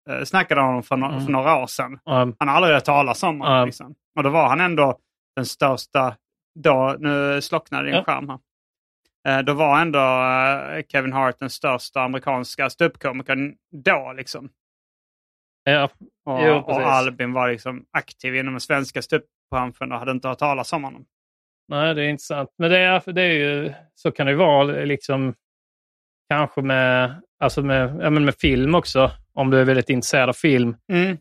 eh, snackade om honom för, no- Mm. för några år sedan. Ja. Han har aldrig hört talas om honom. Ja. Liksom. Och då var han ändå den största, då, nu slocknade din Ja. skärm här. Eh, Då var ändå eh, Kevin Hart den största amerikanska ståuppkomikern då. Liksom. Ja. Och, Jo, och. Albin var liksom aktiv inom den svenska ståuppbranschen och hade inte hört talas om honom. Nej, det är intressant. Men det är, det är ju, så kan det ju vara liksom, kanske med, alltså med, ja, med film också. Om du är väldigt intresserad av film. Mm.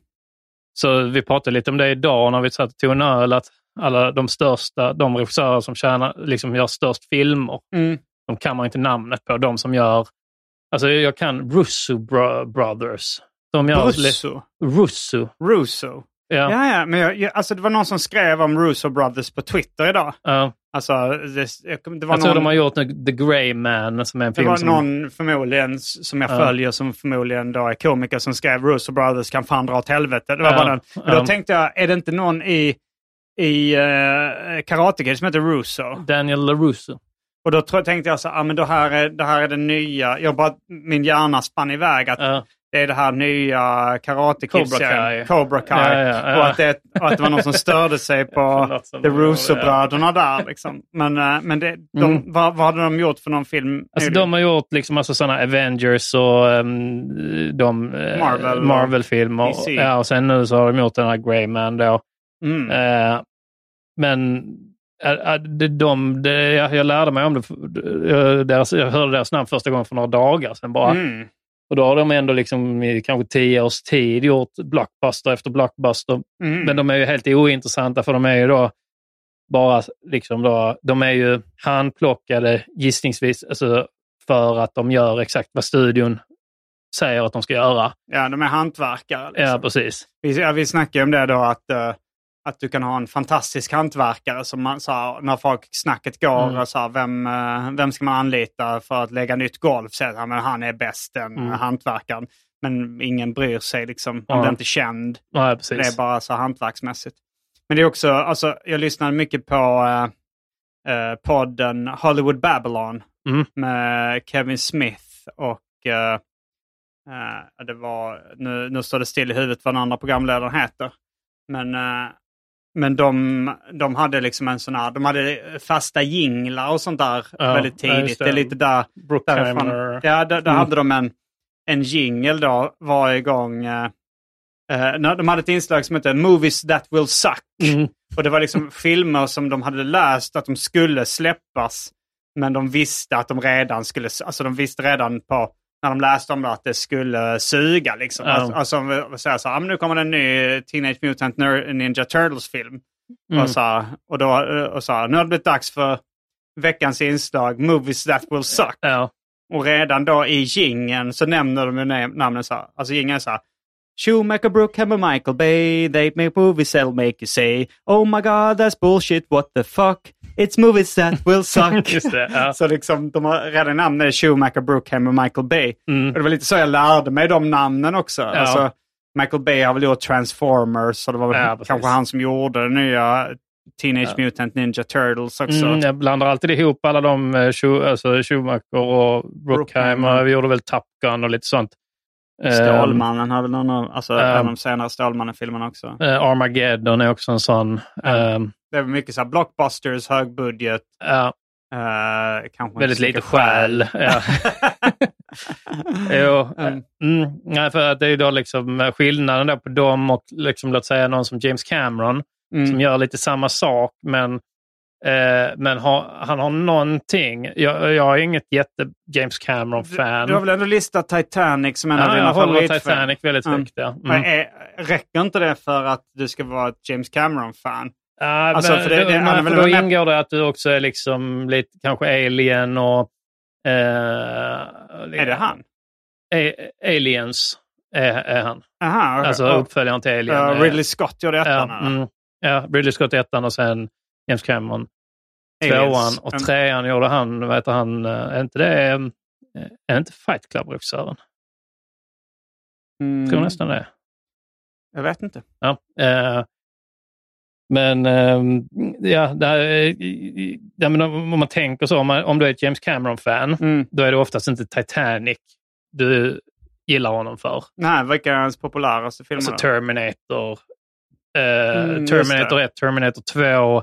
Så vi pratade lite om det idag när vi satt och tog en öl. Att alla de största, de regissörer som tjänar, liksom gör störst filmer. Mm. De kan man inte namnet på. De som gör, alltså jag kan Russo bro Brothers. De gör Russo? Russo. Russo? Ja. Ja, ja, men jag, jag, alltså det var någon som skrev om Russo Brothers på Twitter idag. Ja. Alltså, det, det var Jag tror någon, de har gjort The Grey Man som är en det film var som... någon förmodligen som jag Ja. följer som förmodligen då är komiker som skrev Russo Brothers kan fan dra åt helvete. Det var Ja. bara den. Men då tänkte jag, är det inte någon i, i uh, Karate Kid som heter Russo? Daniel LaRusso. Och då tänkte jag så ah, men det här är det här är det nya. Jag bara, min hjärna spann iväg att. Det är det här nya Karate Cobra Kid-serien. Kai. Cobra Kai. Ja, ja, ja. Och, att det, och att det var någon som störde sig på The Russo-bröderna där. Liksom. Men, eh, men det, de, Mm. vad, vad hade de gjort för någon film? Alltså de har gjort liksom alltså sådana Avengers och um, de eh, Marvel och Marvel-filmer. DC. Ja, och sen nu så har de gjort den här Grey Man då. Mm. Eh, men de, de, de, jag, jag lärde mig om det. Deras, jag hörde deras namn första gången för några dagar sedan bara. Mm. Och då har de ändå liksom i kanske tio års tid gjort blockbuster efter blockbuster. Mm. Men de är ju helt ointressanta för de är ju då bara liksom då, de är ju handplockade gissningsvis alltså för att de gör exakt vad studion säger att de ska göra. Ja, de är hantverkare. Liksom. Ja, precis. Vi, ja, vi snackade om det då att, eh, att du kan ha en fantastisk hantverkare som man, så här, när folk snacket går, Mm. och så här, vem, eh, vem ska man anlita för att lägga nytt golv? Så ja, men han är bäst, den Mm. hantverkaren. Men ingen bryr sig, liksom. Ja. han blir inte känd. Ja, precis. Det är bara så hantverksmässigt. Men det är också, alltså, jag lyssnade mycket på eh, eh, podden Hollywood Babylon Mm. med Kevin Smith och eh, eh, det var, nu, nu står det still i huvudet vad den andra programledaren heter. Men, eh, men de, de hade liksom en sån här, de hade fasta jinglar och sånt där Ja, väldigt tidigt. det. det. är lite där, därifrån. Ja, där, där Mm. hade de en, en jingle då varje gång. Eh, eh, de hade ett inslag som hette Movies That Will Suck. Mm. Och det var liksom filmer som de hade läst att de skulle släppas. Men de visste att de redan skulle, alltså de visste redan på, när de läste om det att det skulle suga liksom. Ja. Alltså, alltså säger så här, "Ah, nu kommer det en ny Teenage Mutant Ninja Turtles film. Mm. Och, så, här, och, då, och så här, nu har det blivit dags för veckans inslag Movies That Will Suck. Ja. Och redan då i gingen så nämner de ju na- namnen så här. Alltså gingen så här. Schumacher, Brookhammer, Michael Bay, they make movies that'll make you say Oh my god, that's bullshit, what the fuck? It's movies that will suck. Just det, ja. Så liksom, de har redan namnet Schumacher, Brookhammer, Michael Bay. Mm. Och det var lite så jag lärde mig de namnen också. Alltså, Michael Bay har väl gjort Transformers, så det var väl Ja, precis. kanske han som gjorde den nya Teenage Mutant Ninja Turtles också. Mm, jag blandar alltid ihop alla de, eh, alltså Schumacher och Brookheimer. Brookheimer. Vi gjorde väl Top Gun och lite sånt. Eh, Stålmannen har väl någon av, alltså Um, en av de senare Stålmannen-filmerna också. eh, Armageddon är också en sån. Ja. eh, Det är mycket så här blockbusters, hög budget, ja, eh, kanske väldigt lite själ. Ja. jo, Mm. mm, nej, för det är ju då liksom skillnaden då på dem och liksom, låt säga någon som James Cameron Mm. som gör lite samma sak men, men har, han har någonting. Jag, jag är inget jätte James Cameron-fan. Du har väl ändå listat Titanic som en av Ja, dina jag håller favoritfilmer? Titanic väldigt Mm. högt. Ja. Mm. Är, räcker inte det för att du ska vara ett James Cameron-fan? Ja, Alltså, men för det- det- men, för då ingår det att du också är liksom lite kanske alien och... Eh, Är det han? A- aliens är, är han. Aha, okej. Alltså uppföljaren till Alien. eh, är- Ridley Scott gjorde ettan. ja, mm, ja, Ridley Scott ettan och sen James Cameron. Tvåan. Och trean gjorde han, vad heter han, eh, är inte det, eh, är inte Fight Club-regissören? Mm. Tror nästan det. Jag vet inte. Ja, eh, men ehm, ja, eh, ja, men om man tänker så, om, man, om du är ett James Cameron-fan, Mm. då är det oftast inte Titanic du gillar honom för. Nej, vilka är hans populäraste filmer? Alltså? Terminator, eh, Mm, Terminator det. 1, Terminator 2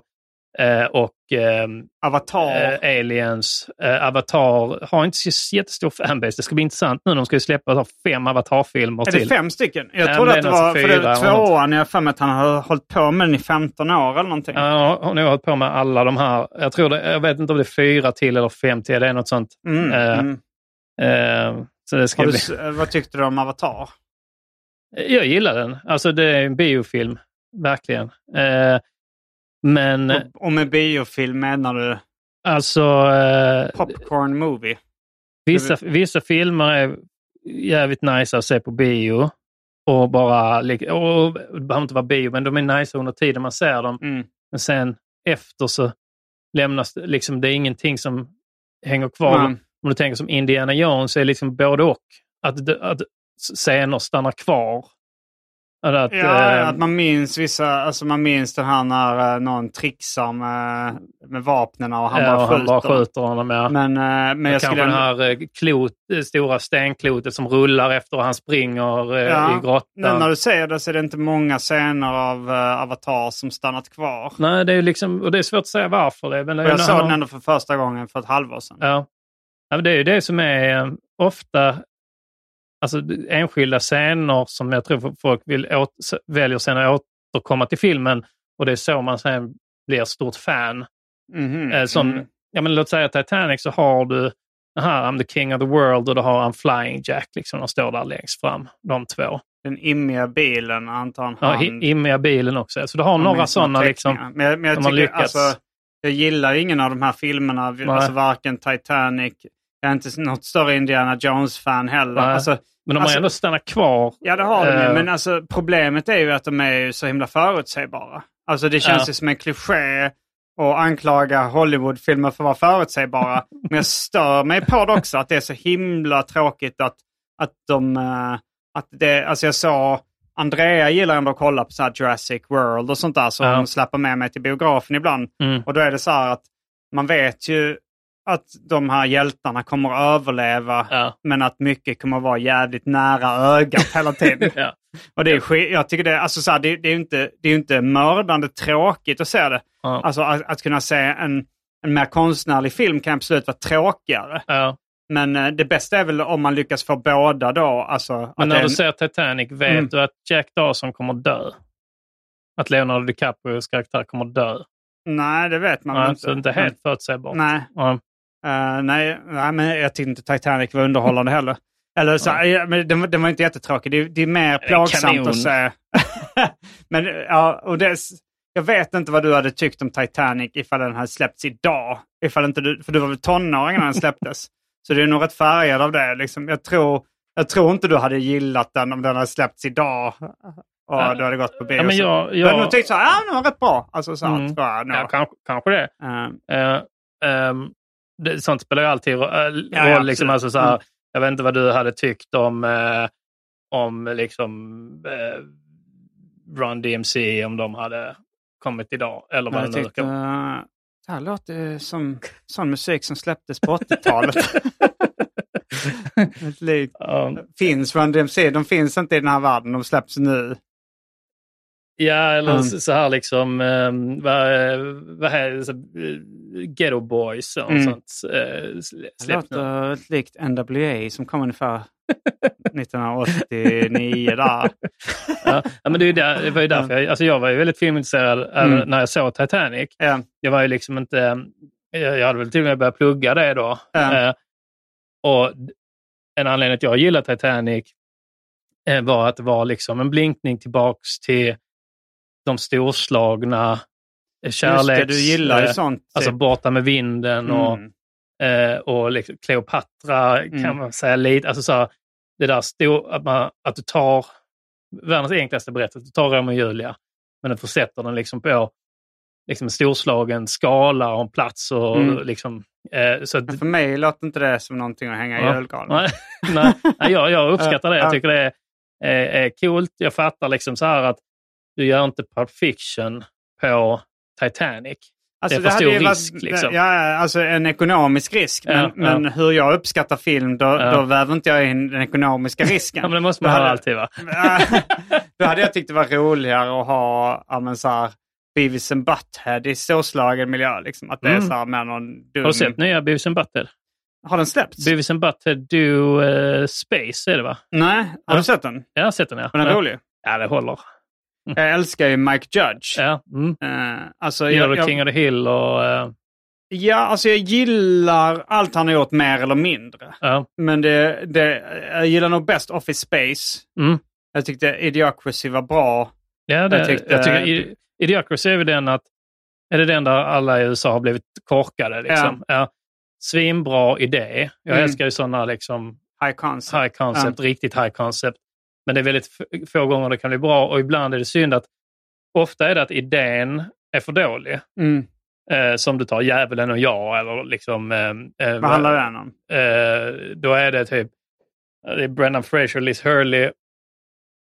eh, och ehm, Avatar. eh, Aliens. Eh, Avatar har inte så jättestor fanbase. Det ska bli intressant nu. De ska ju släppa så fem Avatar-filmer är till. det fem stycken? Jag Ja, trodde att det är var, alltså för det är tvåan, jag har för mig att han har hållit på med den i 15 år eller någonting. Ja, har nog hållit på med alla de här. Jag, tror det, jag vet inte om det är fyra till eller fem till. Det är något sånt. Mm, Eh, mm. Eh, så det ska Har du, bli... eh, vad tyckte du om Avatar? Jag gillar den. Alltså det är en biofilm. Verkligen. Men Och, och med biofilm menar du alltså, eh, popcorn movie? vissa, vissa filmer är jävligt nice att se på bio. Och bara, och det behöver inte vara bio, men de är nice under tiden man ser dem. Mm. Men sen efter så lämnas det, liksom, det är ingenting som hänger kvar. Mm. Om du tänker som Indiana Jones är liksom både och. Att, att scener stannar kvar. Att, Ja, eh, att man minns vissa, alltså man minns den här när eh, någon trixar med, med vapnen och han ja, bara och skjuter. han bara skjuter honom. Ja. Men, eh, men jag Kanske skulle... det här klot, stora stenklotet som rullar efter och han springer Ja, i grottan. Nu när du säger det så är det inte många scener av uh, Avatar som stannat kvar. Nej, det är, liksom, och det är svårt att säga varför. Det, men Och jag såg den ändå för första gången för ett halvår sedan. Ja. ja men det är ju det som är ofta alltså, enskilda scener som jag tror folk vill åt, väljer sen att återkomma till filmen och det är så man sen blir stort fan. Mhm, Eh, som, mm. ja, men låt säga Titanic så har du här I'm the king of the world och då har han Flying Jack. Liksom, de står där längst fram, de två. Den immiga bilen antar han. Ja, immiga bilen också. Så du har några sådana liksom. Men, jag- men jag tycker lyckats. alltså, jag gillar ingen av de här filmerna. Alltså varken Titanic, jag är inte något större Indiana Jones-fan heller. Alltså, Men de har alltså- ändå stannat kvar. Ja, det har de ju. Eh. Men alltså, problemet är ju att de är så himla förutsägbara. Alltså det känns Ja. ju som en kliché att anklaga Hollywoodfilmer för att vara förutsägbara. men jag stör mig på det också, att det är så himla tråkigt att, att de... eh, Att det, alltså jag sa... Andrea gillar ändå att kolla på så Jurassic World och sånt där som Ja. hon släpper med mig till biografen ibland. Mm. Och då är det så här att man vet ju att de här hjältarna kommer att överleva. Ja. Men att mycket kommer att vara jävligt nära ögat hela tiden. Ja. Och det är jag tycker det, alltså så här, det, det är inte, det är ju inte mördande tråkigt att se det. Ja. Alltså att, att kunna se en, en mer konstnärlig film kan absolut vara tråkigare. Men eh, det bästa är väl om man lyckas få båda då. Alltså, Men när är du en- ser Titanic, vet Mm. du att Jack Dawson kommer dö? Att Leonardo DiCaprios karaktär kommer dö? Nej, det vet man Ja, inte. så inte helt förutsägbart. Nej. Ja. Eh, nej, nej, men jag tyckte inte Titanic var underhållande heller. Eller så, ja, men den, var- den var inte jättetråkig. Det, det är mer plågsamt kanon. att se. men ja, och det, jag vet inte vad du hade tyckt om Titanic ifall den hade släppts idag. Ifall inte du, för du var väl tonåring när den släpptes. så det är nog rätt färgad av det. Liksom. Jag, tror, jag tror inte du hade gillat den om den hade släppts idag. Och Ja. du hade gått på bio. Ja, men Så- jag- Du hade jag- nog tyckt så här, ja den var rätt bra. Alltså så här, Mm. tror jag nog. Ja, kanske, kanske det. Eh, Eh, ehm, det. Sånt spelar ju alltid äh, roll. Ja, ja, liksom, alltså, så här, Mm. Jag vet inte vad du hade tyckt om, eh, om liksom, eh, Run DMC om de hade kommit idag. Eller vad Jag det tyckte, uh, det här låter som sån musik som släpptes på 80-talet. Ett likt. Ja. Finns Run DMC? De finns inte i den här världen. De släpps nu. Ja, eller Mm. så, här liksom, um, vad, vad är det, så, eh, Ghetto Boys och Mm. sånt. Uh, Det släppt nu. låter ett likt NWA som kom ungefär 1989 där. ja, men det, är där, det var ju därför jag, alltså jag var ju väldigt filmintresserad eh, Mm. när jag såg Titanic. Ja. Jag var ju liksom inte, jag, hade väl till och med börjat plugga det då. Ja. Eh, och en anledning att jag gillar Titanic var att det var liksom en blinkning tillbaks till de storslagna eh, kärleks... Just det, du gillar ju eh, sånt. Alltså typ. Borta med vinden och, Mm. eh, och liksom Cleopatra kan Mm. man säga lite. Alltså så här, det där stor, att, man, att du tar världens enklaste berättelse, du tar Romeo och Julia, men du försätter den liksom på liksom en storslagen skala och en plats. Och Mm. liksom, eh, så att, för mig låter inte det som någonting att hänga i Ja. julgranen. Nej, jag, jag uppskattar det. Ja. Jag tycker det är, är, är coolt. Jag fattar liksom så här att du gör inte Pulp Fiction på Titanic. Alltså, det är för hade stor risk, varit, liksom. Ja, alltså en ekonomisk risk. Men, Ja, ja. men hur jag uppskattar film, då, Ja. då väver inte jag in den ekonomiska risken. Ja, men det måste man Då ha hade- alltid va? då hade jag tyckt det var roligare att ha ja, men så här, Beavis and Butthead i storslagen miljö. Liksom. Att det är Mm. så här med någon dum... Har du sett nya Beavis and Butthead? Har den släppts? Beavis and Butthead Do eh, Space är det va? Nej, har du sett den? Jag har sett den ja. Den ja. rolig? Ja, det håller. Jag älskar ju Mike Judge. Ja, mm. Eh, alltså, Gillar jag, du King jag, of the Hill och... eh, ja, alltså jag gillar allt han har gjort mer eller mindre. ja. Men det, det, jag gillar nog bäst Office Space. Mm. Jag tyckte Idiocracy var bra. Ja, det, Jag jag, tyckte- tycker I- Idiocracy är väl den att Är det den där alla i USA har blivit korkade? Liksom? Ja. Svinbra idé. Jag Mm. älskar ju sådana liksom, High concept. high concept, riktigt high concept. Men det är väldigt få gånger det kan bli bra och ibland är det synd att ofta är det att idén är för dålig. Mm. Eh, som du tar Djävulen och jag eller liksom... Eh, eh, Vad handlar den om? eh, då är det typ det är Brendan Fraser, Liz Hurley.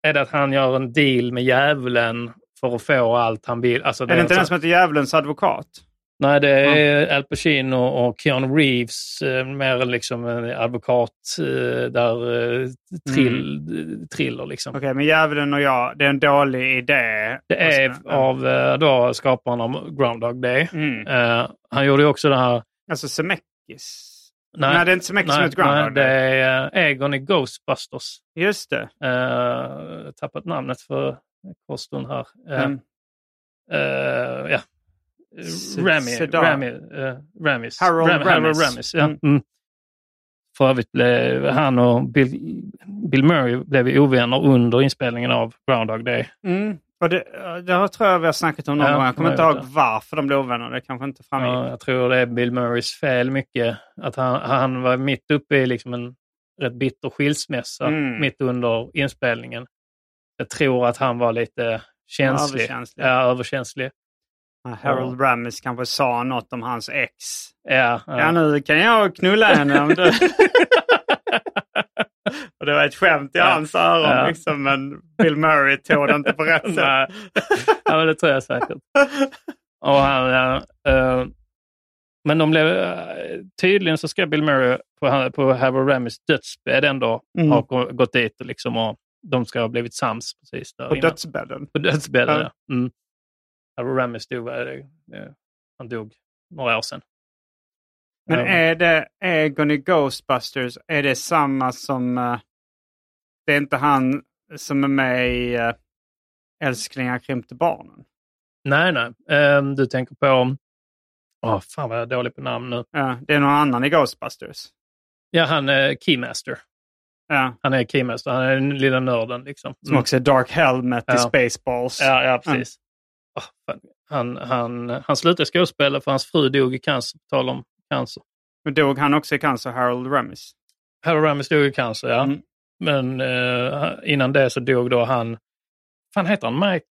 Är det att han gör en deal med djävulen för att få allt han vill? Alltså, Är det inte den som heter Djävulens advokat? Nej, det är Al Pacino och Keanu Reeves, eh, mer liksom en advokat eh, där eh, trill, thriller liksom. Okej, men Djävulen och jag, det är en dålig idé. Det är Och så- av då, skaparen av Groundhog Day. Mm. Eh, han gjorde ju också det här... Alltså Zemeckis? Nej, det är inte Zemeckis som nej, heter Groundhog nej, det är Egon i Ghostbusters. Just det. Uh, tappat namnet för en kort stund här. Eh, Mm. eh, ja. Rami. Rami, uh, Ramis. Harold Ram, Ramis. Ramis ja. Mm. Mm. För övrigt blev han och Bill, Bill Murray blev ovänner under inspelningen av Groundhog Day. Mm. Och det, det tror jag vi har snackat om någon Ja, gång. Jag kommer jag inte ihåg det. varför de blev ovänner. Det kanske inte framgick. Ja, jag tror det är Bill Murrays fel mycket. Att han, han var mitt uppe i liksom en rätt bitter skilsmässa Mm. mitt under inspelningen. Jag tror att han var lite känslig. Överkänslig. Ja, överkänslig. Ja, Harold Ramis kanske sa något om hans ex. Ja, Ja, nu kan jag knulla henne om du... Och det var ett skämt i Ja. hans öron Ja. liksom, men Bill Murray tog det inte på rätt sätt. Nej. ja, men det tror jag säkert. Och han, ja, eh, men de blev, eh, tydligen så ska Bill Murray på, på Harold Ramis dödsbädd ändå Mm. ha gå- gått dit och, liksom, och de ska ha blivit sams precis där På innan. dödsbädden. På dödsbädden, Ja. ja. Mm. Harold Ramis dog, det? Eh, han dog några år sedan. Men Ja. är det Egon i Ghostbusters, är det samma som... eh, det är inte han som är med i Älsklingar krympte barnen? Nej, nej. Eh, du tänker på... Åh, fan vad jag är dålig på namn nu. Ja, det är någon annan i Ghostbusters. Ja, han är Keymaster. Ja, Han är Keymaster. Han är den lilla nörden liksom. som också är Dark Helmet i Ja. Spaceballs. Ja, ja precis. Fan. Han, han, han slutade skådespela för hans fru dog i cancer. På tal om cancer. Men dog han också i cancer, Harold Ramis? Harold Ramis dog i cancer, ja. Mm. Men eh, innan det så dog då han... fan heter han? Mike?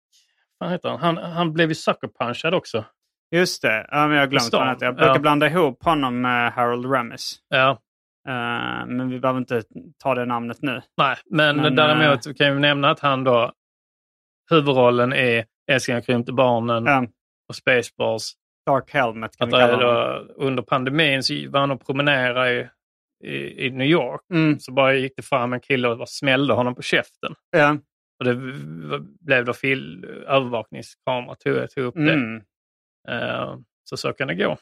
fan heter han? Han, han blev ju sucker också. Just det, ja, men jag har glömt vad han. Jag brukar Ja. blanda ihop honom med Harold Ramis. Ja. Eh, men vi behöver inte ta det namnet nu. Nej, men, Men, däremot kan vi nämna att han då... Huvudrollen är Älsklingar krympte barnen Ja, och Spaceballs. Dark Helmet kan Att vi kalla då, under pandemin så var han och promenerade i, i, i New York. Mm, Så bara gick det fram en kille och bara smällde honom på käften. ja, Och det blev då fil, övervakningskamera tog, tog upp det. mm. Eh, så så kan det gå.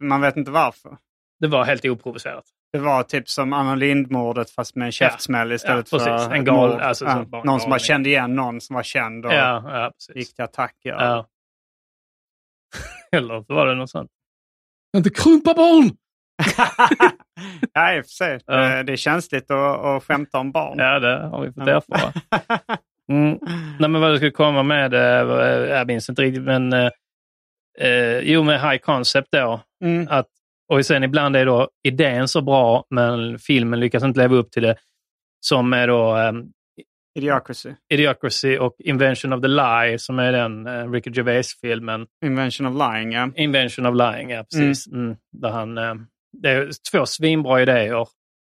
Man vet inte varför. Det var helt oprovocerat. Det var typ som Anna Lindh-mordet fast med en käftsmäll istället Ja, precis. för En gal- mord. alltså, så bara en någon som bara galning. kände igen någon som var känd och Ja, ja gick till attack. Ja. Ja. Eller så var det något sånt. Inte krympa barn! ja, i och för sig. Ja. Eh, Det är känsligt att, att skämta om barn. Ja, det har vi fått Ja. erfara. Mm. Nej, men vad jag skulle komma med, jag minns inte riktigt, men eh, eh, jo, med High Concept då. Mm. Att, och sen ibland är då idén så bra, men filmen lyckas inte leva upp till det. Som är då um, Idiocracy. Idiocracy och Invention of the Lie, som är den uh, Ricky Gervais-filmen. Invention of lying, ja. Invention of Lying, ja precis. Mm. Där han, eh, det är två svinbra idéer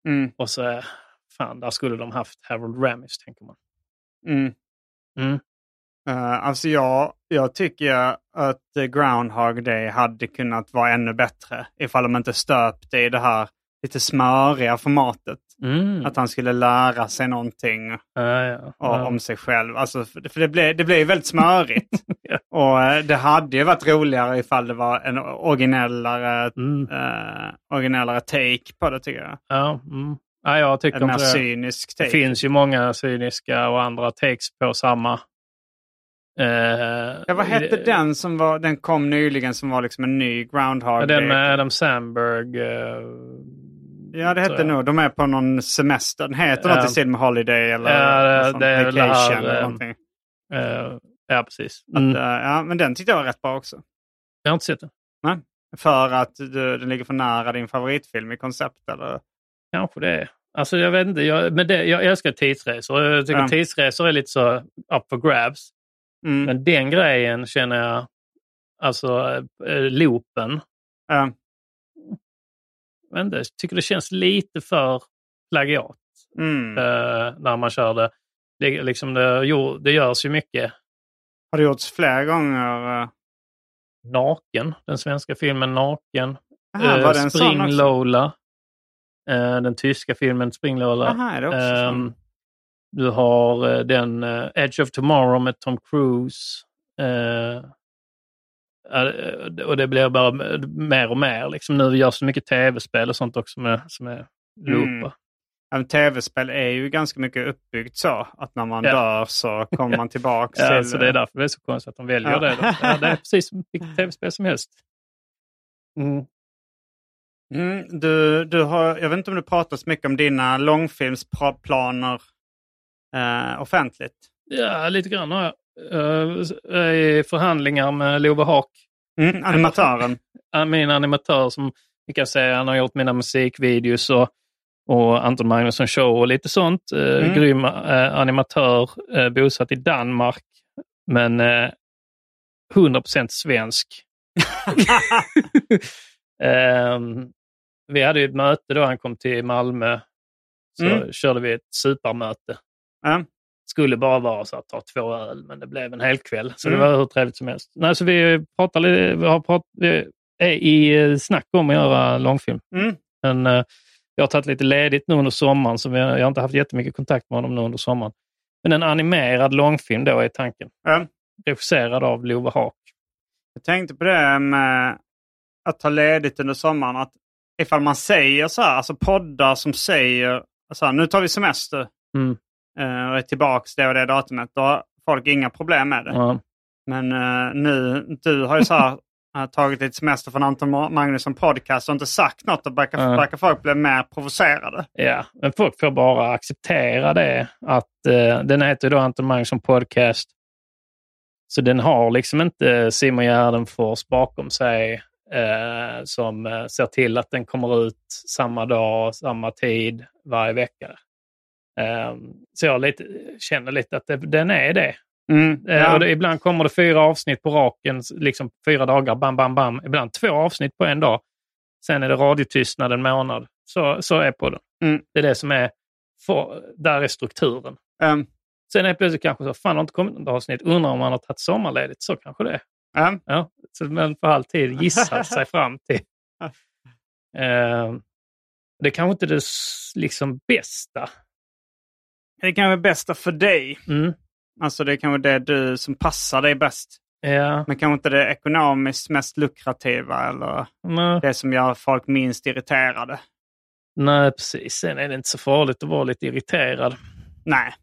Mm. och så, eh, fan, där skulle de haft Harold Ramis, tänker man. Mm. Uh, alltså jag, jag tycker att Groundhog Day hade kunnat vara ännu bättre ifall de inte stöpte i det här lite smöriga formatet. Mm. Att han skulle lära sig någonting Ja, ja. Ja. om sig själv. Alltså, för det blev, det blev väldigt smörigt. Och eh, det hade ju varit roligare ifall det var en originellare, Mm. eh, originellare take på det tycker jag. Ja, mm. ja, jag tycker En mer det. cynisk Det take. finns ju många cyniska och andra takes på samma. Eh, Ja, vad hette det- den som var, den kom nyligen som var liksom en ny Groundhog Day? den med Adam Sandberg. eh, Ja, det hette nog. De är på någon semester. Den heter Ja. något i stil med Holiday eller Ja, det- är Vacation här, eller eh, någonting. ja, precis. Att, Mm. eh, ja, men den tyckte jag var rätt bra också. Jag har inte sett den. Nej. För att du, den ligger för nära din favoritfilm i koncept eller? Kanske det. Alltså jag vet inte, jag, men det, jag älskar tidsresor. Jag tycker Ja. tidsresor är lite så up for grabs. Mm. Men den grejen känner jag, alltså eh, loopen, Ja. vet inte, jag tycker det känns lite för plagiat Mm. eh, när man kör det. Det, liksom det, jo, det görs ju mycket Har det gjorts fler gånger? eh? naken. Den svenska filmen Naken. Aha, Eh, var det en sån Spring? Lola. Eh, den tyska filmen Spring Lola. Aha, är det också sån? Du har eh, den eh, Edge of Tomorrow med Tom Cruise. Eh, och det blir bara mer och mer. Liksom nu görs det mycket tv-spel och sånt också med, som är. Mm. Ja, men Tv-spel är ju ganska mycket uppbyggt så att när man Ja. dör så kommer man tillbaka Ja, till... så det är därför det är så konstigt att de väljer Ja. det. Ja, det är precis som vilket tv-spel som helst. Mm. Mm, du, du har, jag vet inte om du pratar så mycket om dina långfilmsplaner eh, offentligt. Ja, lite grann har jag. Jag är i förhandlingar med Love Haak. Mm, animatören. Min animatör som vi kan säga, han har gjort mina musikvideos och, och Anton Magnusson show och lite sånt. Uh, Mm. Grym eh, animatör, bosatt i Danmark. Men uh, 100% svensk. Ehm, vi hade ett möte då han kom till Malmö. Så Mm. körde vi ett supermöte. Ja. Skulle bara vara så att ta två öl, men det blev en hel kväll. Så Mm. det var hur trevligt som helst. Nej, så vi, pratar, vi, har prat, vi är i eh, snack om att göra långfilm. Mm. Men eh, jag har tagit lite ledigt nu under sommaren, så jag har inte haft jättemycket kontakt med honom nu under sommaren. Men en animerad långfilm då är tanken. Ja. Regisserad av Love Haak. Jag tänkte på det med att ta ledigt under sommaren. Att ifall man säger så här, alltså poddar som säger så här, nu tar vi semester Mm. Eh, och är tillbaka det och det datumet. Då har folk inga problem med det. Ja. Men eh, nu, du har ju så här, eh, tagit lite semester från Anton Ma- Magnusson podcast och inte sagt något. Och verkar, verkar folk bli mer provocerade. Ja, men folk får bara acceptera det. Att eh, Den heter då Anton Magnusson Podcast. Så den har liksom inte Simon Gärdenfors bakom sig eh, som ser till att den kommer ut samma dag, samma tid, varje vecka. Eh, så jag lite, känner lite att det, den är det. Mm, Eh, ja. och det, ibland kommer det fyra avsnitt på raken, liksom fyra dagar, bam, bam, bam. Ibland två avsnitt på en dag. Sen är det radiotystnad en månad. Så, så är på den. Mm. Det är det som är, för, där är strukturen. Ehm, Sen är plötsligt kanske så, fan har inte kommit något avsnitt, undrar om man har tagit sommarledigt. Så kanske det är. ja. Ja, så man får alltid gissa sig fram till. Eh, det är kanske inte det s- liksom bästa. Det kan vara bästa för dig. Mm. Alltså det är kanske det du som passar dig bäst. Ja, Men kanske inte det ekonomiskt mest lukrativa eller nej, det som gör folk minst irriterade. nej, precis. Sen är det inte så farligt att vara lite irriterad. Nej.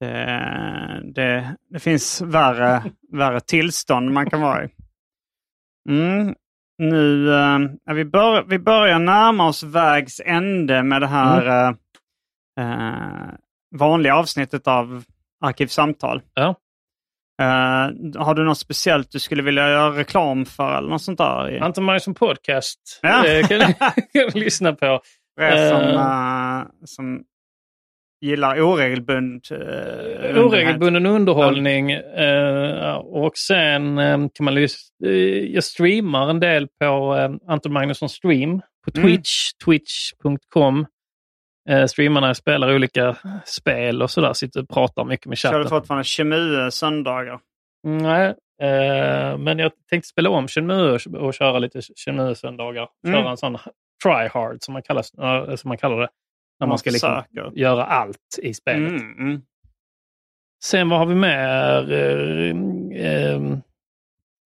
Det, det, det finns värre, värre tillstånd man kan vara i. Mm. Nu, ja, vi, bör, vi börjar närma oss vägs ände med det här eh, eh, vanliga avsnittet av Arkivsamtal. Ja. Eh, har du något speciellt du skulle vilja göra reklam för eller något sånt där? Anton Magnusson Podcast Ja. kan ni kan ni lyssna på. För er som, eh, som gillar oregelbund, uh, Oregelbunden underhållning eh, och sen kan man lyssna. jag streamar en del på Anton Magnusson Stream på Mm. Twitch, twitch.com. Eh, streamar när jag spelar olika spel och sådär. Sitter och pratar mycket med Kör du chatten. fortfarande Chemue söndagar? Nej, eh, men jag tänkte spela om Shenmue och, köra lite Shenmue-söndagar. Mm. Köra en sån try hard som man, kallas, som man kallar det. När man ska liksom göra allt i spelet. Mm, mm. Sen vad har vi mer? Eh, eh,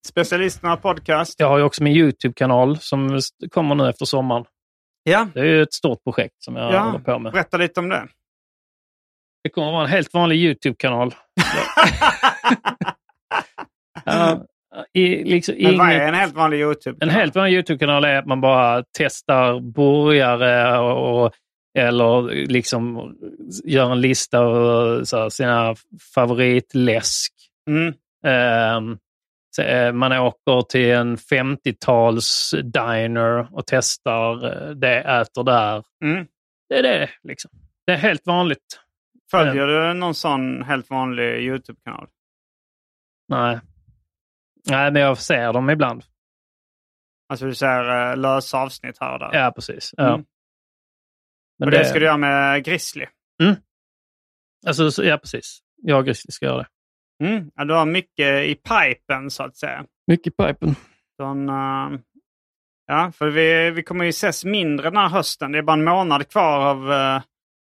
Specialisterna podcast. jag har ju också min YouTube-kanal som kommer nu efter sommaren. Ja. Det är ju ett stort projekt som jag Ja. håller på med. Berätta lite om det. Det kommer att vara en helt vanlig YouTube-kanal. Ja, i, liksom, Men vad är inget, en helt vanlig YouTube? en helt vanlig YouTube-kanal är att man bara testar burgare och, och eller liksom gör en lista över sina favoritläsk. Mm. Eh, Man åker till en 50-tals diner och testar eh, det, äter där. Mm. Det är det liksom. Det är helt vanligt. Följer du någon sån helt vanlig YouTube-kanal? Nej. Nej, men jag ser dem ibland. Alltså du ser uh, lösa avsnitt här och där? Ja, precis. Ja. Mm. Men och det, ska du göra med Grizzly? Alltså, så- ja, precis. Jag och Grizzly ska göra det. Mm. Ja, du har mycket i pipen så att säga. Mycket pipen. Sån, eh, ja, för vi, vi kommer ju ses mindre den här hösten. Det är bara en månad kvar av, eh,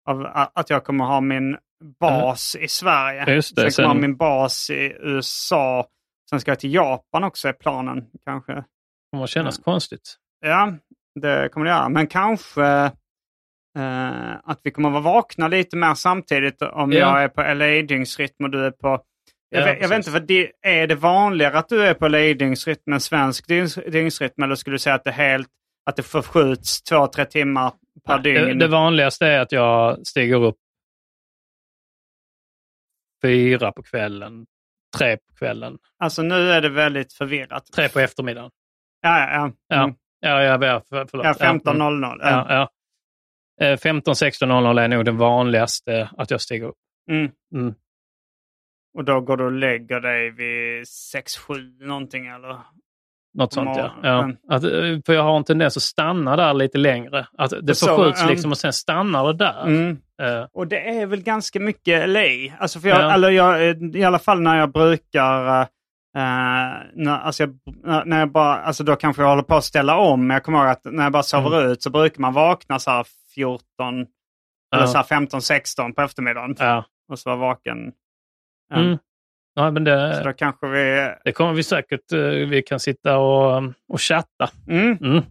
av att jag kommer ha min bas i Sverige. Just det, Sen kommer jag ha min bas i USA. Sen ska jag till Japan också är planen kanske. Det kommer kännas konstigt. Ja, det kommer det göra. Men kanske eh, att vi kommer vara vakna lite mer samtidigt om Ja. jag är på LA-dygnsrytm och du är på... Jag, Ja, vet, jag vet inte, för det, är det vanligare att du är på LA-dygnsrytm än svensk dygns- dygnsrytm? Eller skulle du säga att det, helt, att det förskjuts två, tre timmar per Det, dygn? det vanligaste är att jag stiger upp fyra på kvällen, tre på kvällen, Alltså nu är det väldigt förvirrat. tre på eftermiddagen. Ja, ja, ja. Ja, Mm. ja, ja, ja för, förlåt. ja Ja, 15.00. Ja. Ja, ja. Eh, 15-16.00 är nog det vanligaste att jag stiger upp. Mm. Mm. Och då går du och lägger dig vid 6-7 någonting eller? Något sånt ja. ja. Att, eh, för jag har en tendens att stanna där lite längre. Att det Så, förskjuts um, liksom och sen stannar det där. Mm. Eh, Och det är väl ganska mycket LA. Alltså för jag, Ja. eller jag, I alla fall när jag brukar... eh, när, alltså jag, när jag bara, alltså då kanske jag håller på att ställa om. Men jag kommer ihåg att när jag bara sover ut så brukar man vakna så här 14, eller Ja. så här 15-16 på eftermiddagen. ja. Och så vara vaken. Mm. ja, men Så det, då kanske vi... det kommer vi säkert, eh, vi kan sitta och, och chatta. Mm. Mm.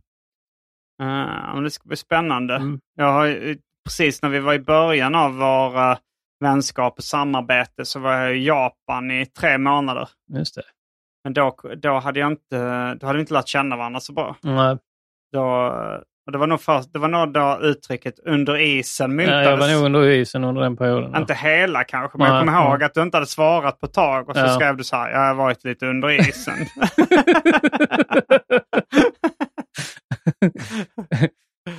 Men det ska bli spännande. Mm. Jag har, precis när vi var i början av vår eh, vänskap och samarbete så var jag i Japan i tre månader. Just det. Men då, då, hade jag inte, då hade vi inte lärt känna varandra så bra. Nej. Då, och det var nog, först, det var nog då uttrycket under isen Ja, myntades. jag var nog under isen under den perioden. Inte hela kanske, men jag Nej, kommer ihåg nej. att du inte hade svarat på ett tag och så Ja. skrev du så här, jag har varit lite under isen.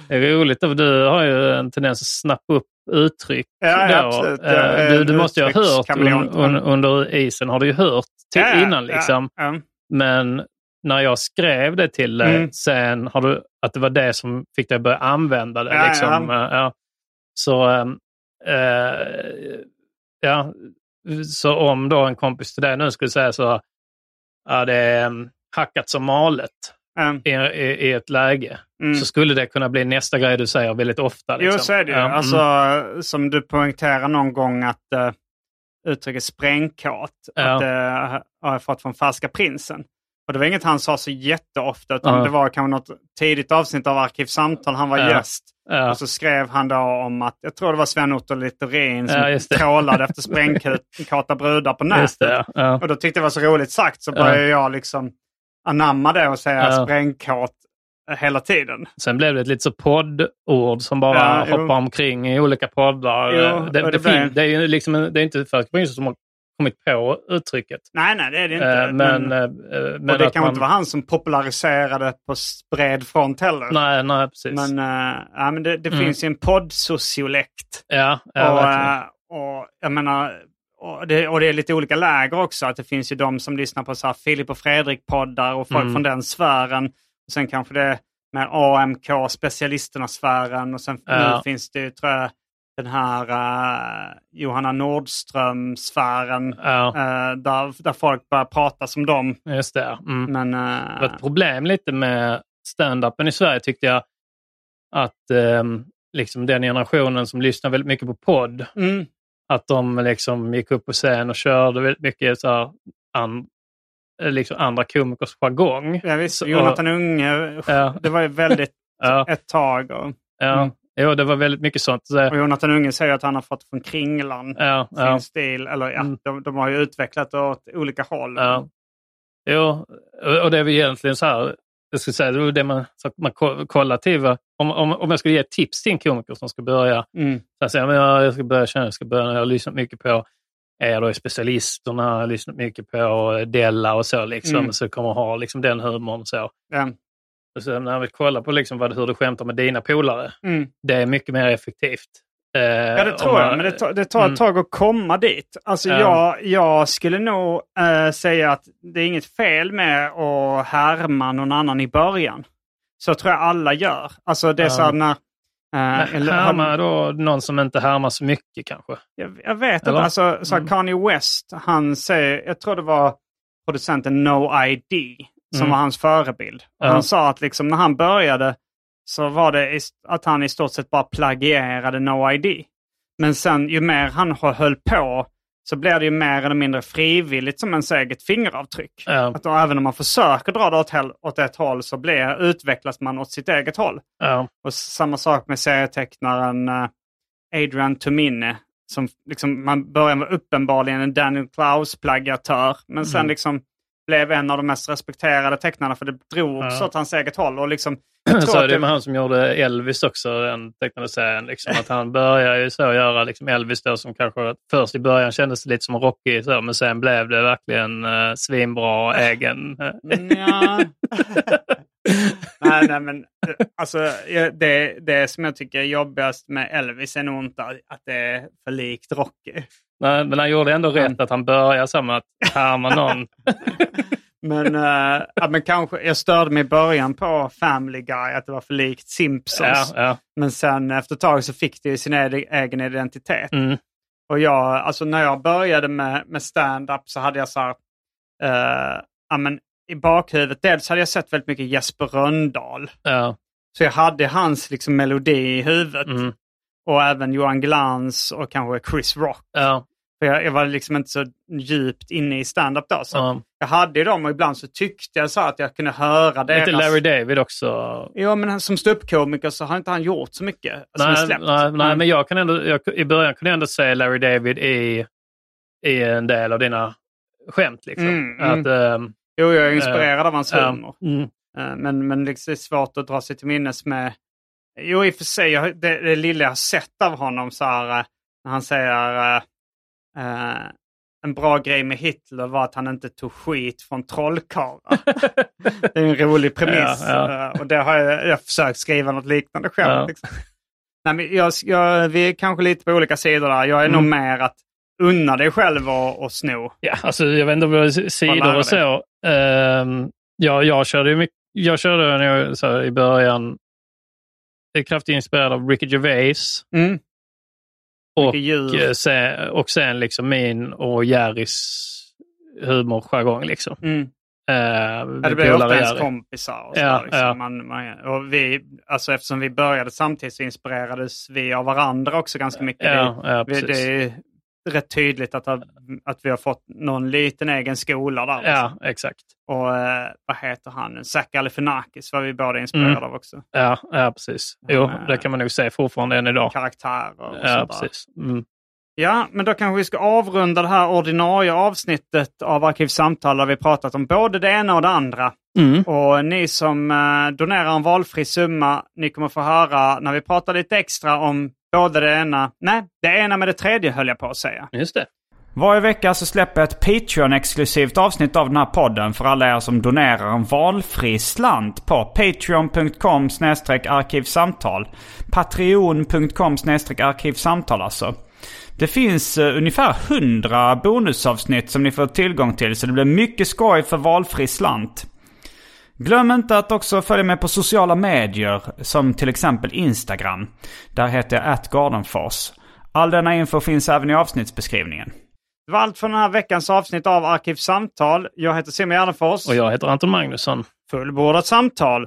Det är roligt, du har ju en tendens att snappa upp uttryck. Ja, ja, då. absolut. Eh, Jag är Du, du måste ju ha hört un, un, under isen, har du ju hört till, Ja, ja, innan liksom. Ja, ja. Men när jag skrev det till dig Mm. sen, har du, att det var det som fick dig att börja använda det. Ja, liksom. ja. Eh, ja. Så, ehm, eh, ja. så om då en kompis till dig nu skulle säga så, ja, det är um, hackat som malet Ja. i, i, i ett läge, Mm. så skulle det kunna bli nästa grej du säger väldigt ofta. Liksom. Jo, så är det ju. Mm. Alltså, Som du poängterar någon gång att uh, uttrycket sprängkåt Ja. att, uh, har jag fått från Falska Prinsen. Och det var inget han sa så jätteofta, utan Ja. det var kanske något tidigt avsnitt av Arkivsamtal. Han var Ja. gäst. Ja. Och så skrev han då om att, jag tror det var Sven-Otto Littorin som Ja, trålade efter sprängkåta brudar på nätet. Det. Och då tyckte jag det var så roligt sagt så började jag liksom anamma det och säga Ja. sprängkåt hela tiden. Sen blev det ett lite så poddord som bara Ja, jo. hoppar omkring i olika poddar. Jo, det, det, det fin- det är ju liksom, det är inte Falska Prinsen som har kommit på uttrycket. Nej, nej, det är det inte. Eh, men, men, eh, men och det kan man, inte vara han som populariserade på bred front heller. Nej, nej precis. Men, eh, ja, men det, det Mm. finns ju en poddsociolekt. ja, ja, och, verkligen. och jag menar, och det, och det är lite olika läger också. Att det finns ju de som lyssnar på så här Filip och Fredrik-poddar och folk Mm. från den sfären. Och sen kanske det är med AMK, specialisterna-sfären. Och sen Ja. nu finns det ju, tror jag, den här eh, Johanna Nordström-sfären. ja, eh, där, där folk börjar prata som dem. just det. Mm. Men, eh, Det var ett problem lite med stand-upen i Sverige tyckte jag. Att ehm, liksom den generationen som lyssnar väldigt mycket på podd, mm, att de liksom gick upp på scen och körde väldigt mycket så här, an, eh, liksom andra komikers jargong. ja, visst, Jonathan Unge, Ja. det var ju väldigt ett tag. Och, ja. Mm. Jo, det var väldigt mycket sånt. Så, och Jonathan Unge säger att han har fått från Kringlan. ja, sin ja, stil. Eller ja, Mm. de, de har ju utvecklat det åt olika håll. ja. Jo, och det är väl egentligen så här, jag skulle säga, det var det man, så att man ko- kollar till. va? Om, om, om jag skulle ge ett tips till en komiker som ska börja, Mm. så jag säger jag, jag ska börja känna, jag ska börja, jag har lyssnat mycket på är då specialisterna, har lyssnat mycket på Della och så liksom. Mm. Så kommer ha liksom den humorn så. Ja. Så när vi kollar på liksom vad, hur du skämtar med dina polare, Mm. det är mycket mer effektivt. Eh, Ja, det tror man- jag. Men det tar, det tar Mm. ett tag att komma dit. Alltså Ja. jag, jag skulle nog eh, säga att det är inget fel med att härma någon annan i början. Så tror jag alla gör. Alltså det är så här när... eh, eller- Härma då någon som inte härmar så mycket kanske? Jag, jag vet Eller? inte. Alltså, så Mm. Kanye West, han säger, jag tror det var producenten No ID som Mm. var hans förebild. Och Ja. Han sa att liksom, när han började så var det att han i stort sett bara plagierade No ID. Men sen ju mer han hö- höll på så blir det ju mer eller mindre frivilligt som ens eget fingeravtryck. Ja. Att då, även om man försöker dra det åt, åt ett håll så blir, utvecklas man åt sitt eget håll. Ja. Och samma sak med serietecknaren eh, Adrian Tomine. Som liksom, man började med uppenbarligen en Daniel Klaus-plagiatör. Men sen Mm. liksom blev en av de mest respekterade tecknarna för det drog Ja. åt hans eget håll. Och liksom, jag Så är det med han som gjorde Elvis också, den tecknade serien. Liksom, att han började ju så göra liksom Elvis då som kanske först i början kändes lite som Rocky, så, men sen blev det verkligen uh, svinbra egen. eh, ja. nej, nej, men eh, alltså, det, det som jag tycker är jobbigast med Elvis är nog inte att det är för likt Rocky. Nej, men han gjorde ändå rätt att han började så med att härma någon. Men, ja, men kanske, jag störde mig i början på Family Guy, att det var för likt ja, Simpsons. ja. Men sen efter ett tag så fick det ju sin egen, identitet. Mm. Och jag, alltså när jag började med, med stand-up så hade jag så här, ja, men i bakhuvudet, dels hade jag sett väldigt mycket Jesper Rönndahl. ja. Så jag hade hans liksom melodi i huvudet. Mm. Och även Johan Glans och kanske Chris Rock. ja. För jag, jag var liksom inte så djupt inne i stand-up då. Så ja. jag hade ju dem och ibland så tyckte jag så att jag kunde höra deras... Lite Larry David också. Ja, men han- som ståuppkomiker så har inte han gjort så mycket är Nej, nej, nej, Mm. men jag kan ändå, jag, i början kunde jag ändå se Larry David i, i en del av dina skämt. Liksom. Mm, att, ehm, Jo, jag är inspirerad av hans ja, humor. mm, Eh, Men, men liksom det är svårt att dra sig till minnes med... Jo, i och för sig, jag, det, det lilla jag har sett av honom så här, eh, när han säger eh, en bra grej med Hitler var att han inte tog skit från trollkarlar. det är en rolig premiss. Ja, ja. eh, Och det har jag, jag har försökt skriva något liknande själv. Ja. Liksom. Nej, men jag, jag, vi är kanske lite på olika sidor där. Jag är nog Mm. mer att unna dig själv och, och sno. ja, alltså, jag vet inte lära sidor och så. Ehm, ja, jag körde ju mycket, jag körde när jag, så här, i början, jag är kraftigt inspirerad av Ricky Gervais. Mm. Och, eh, sen, och sen liksom min och Jerrys humorjargong. Liksom. Mm. Uh, Ja, det blir ofta ens kompisar. Och så, Ja, liksom. ja. Man, man, och vi, alltså eftersom vi började samtidigt så inspirerades vi av varandra också ganska mycket. Ja, det är rätt tydligt att, att vi har fått någon liten egen skola där. liksom. Ja, exakt. Och eh, vad heter han? nu? Zac Galifianakis var vi båda inspirerade Mm. av också. Ja, ja precis. Jo, är- det kan man nog se fortfarande än idag. Karaktärer och Ja, sånt där. precis. Mm. Ja, men då kanske vi ska avrunda det här ordinarie avsnittet av Arkivsamtal där vi pratat om både det ena och det andra. Mm. Och ni som eh, donerar en valfri summa, ni kommer få höra när vi pratar lite extra om både det ena, nej, det ena med det tredje höll jag på att säga. Just det. Varje vecka så släpper jag ett Patreon-exklusivt avsnitt av den här podden för alla er som donerar en valfri slant på patreon.com arkivsamtal. Patreon.com arkivsamtal alltså. Det finns eh, ungefär 100 bonusavsnitt som ni får tillgång till så det blir mycket skoj för valfri slant. Glöm inte att också följa med på sociala medier som till exempel Instagram. Där heter jag atgardenfors. All denna info finns även i avsnittsbeskrivningen. Det var allt för den här veckans avsnitt av Arkivsamtal. Jag heter Simon Gärdenfors. Och jag heter Anton Magnusson. Fullbordat samtal.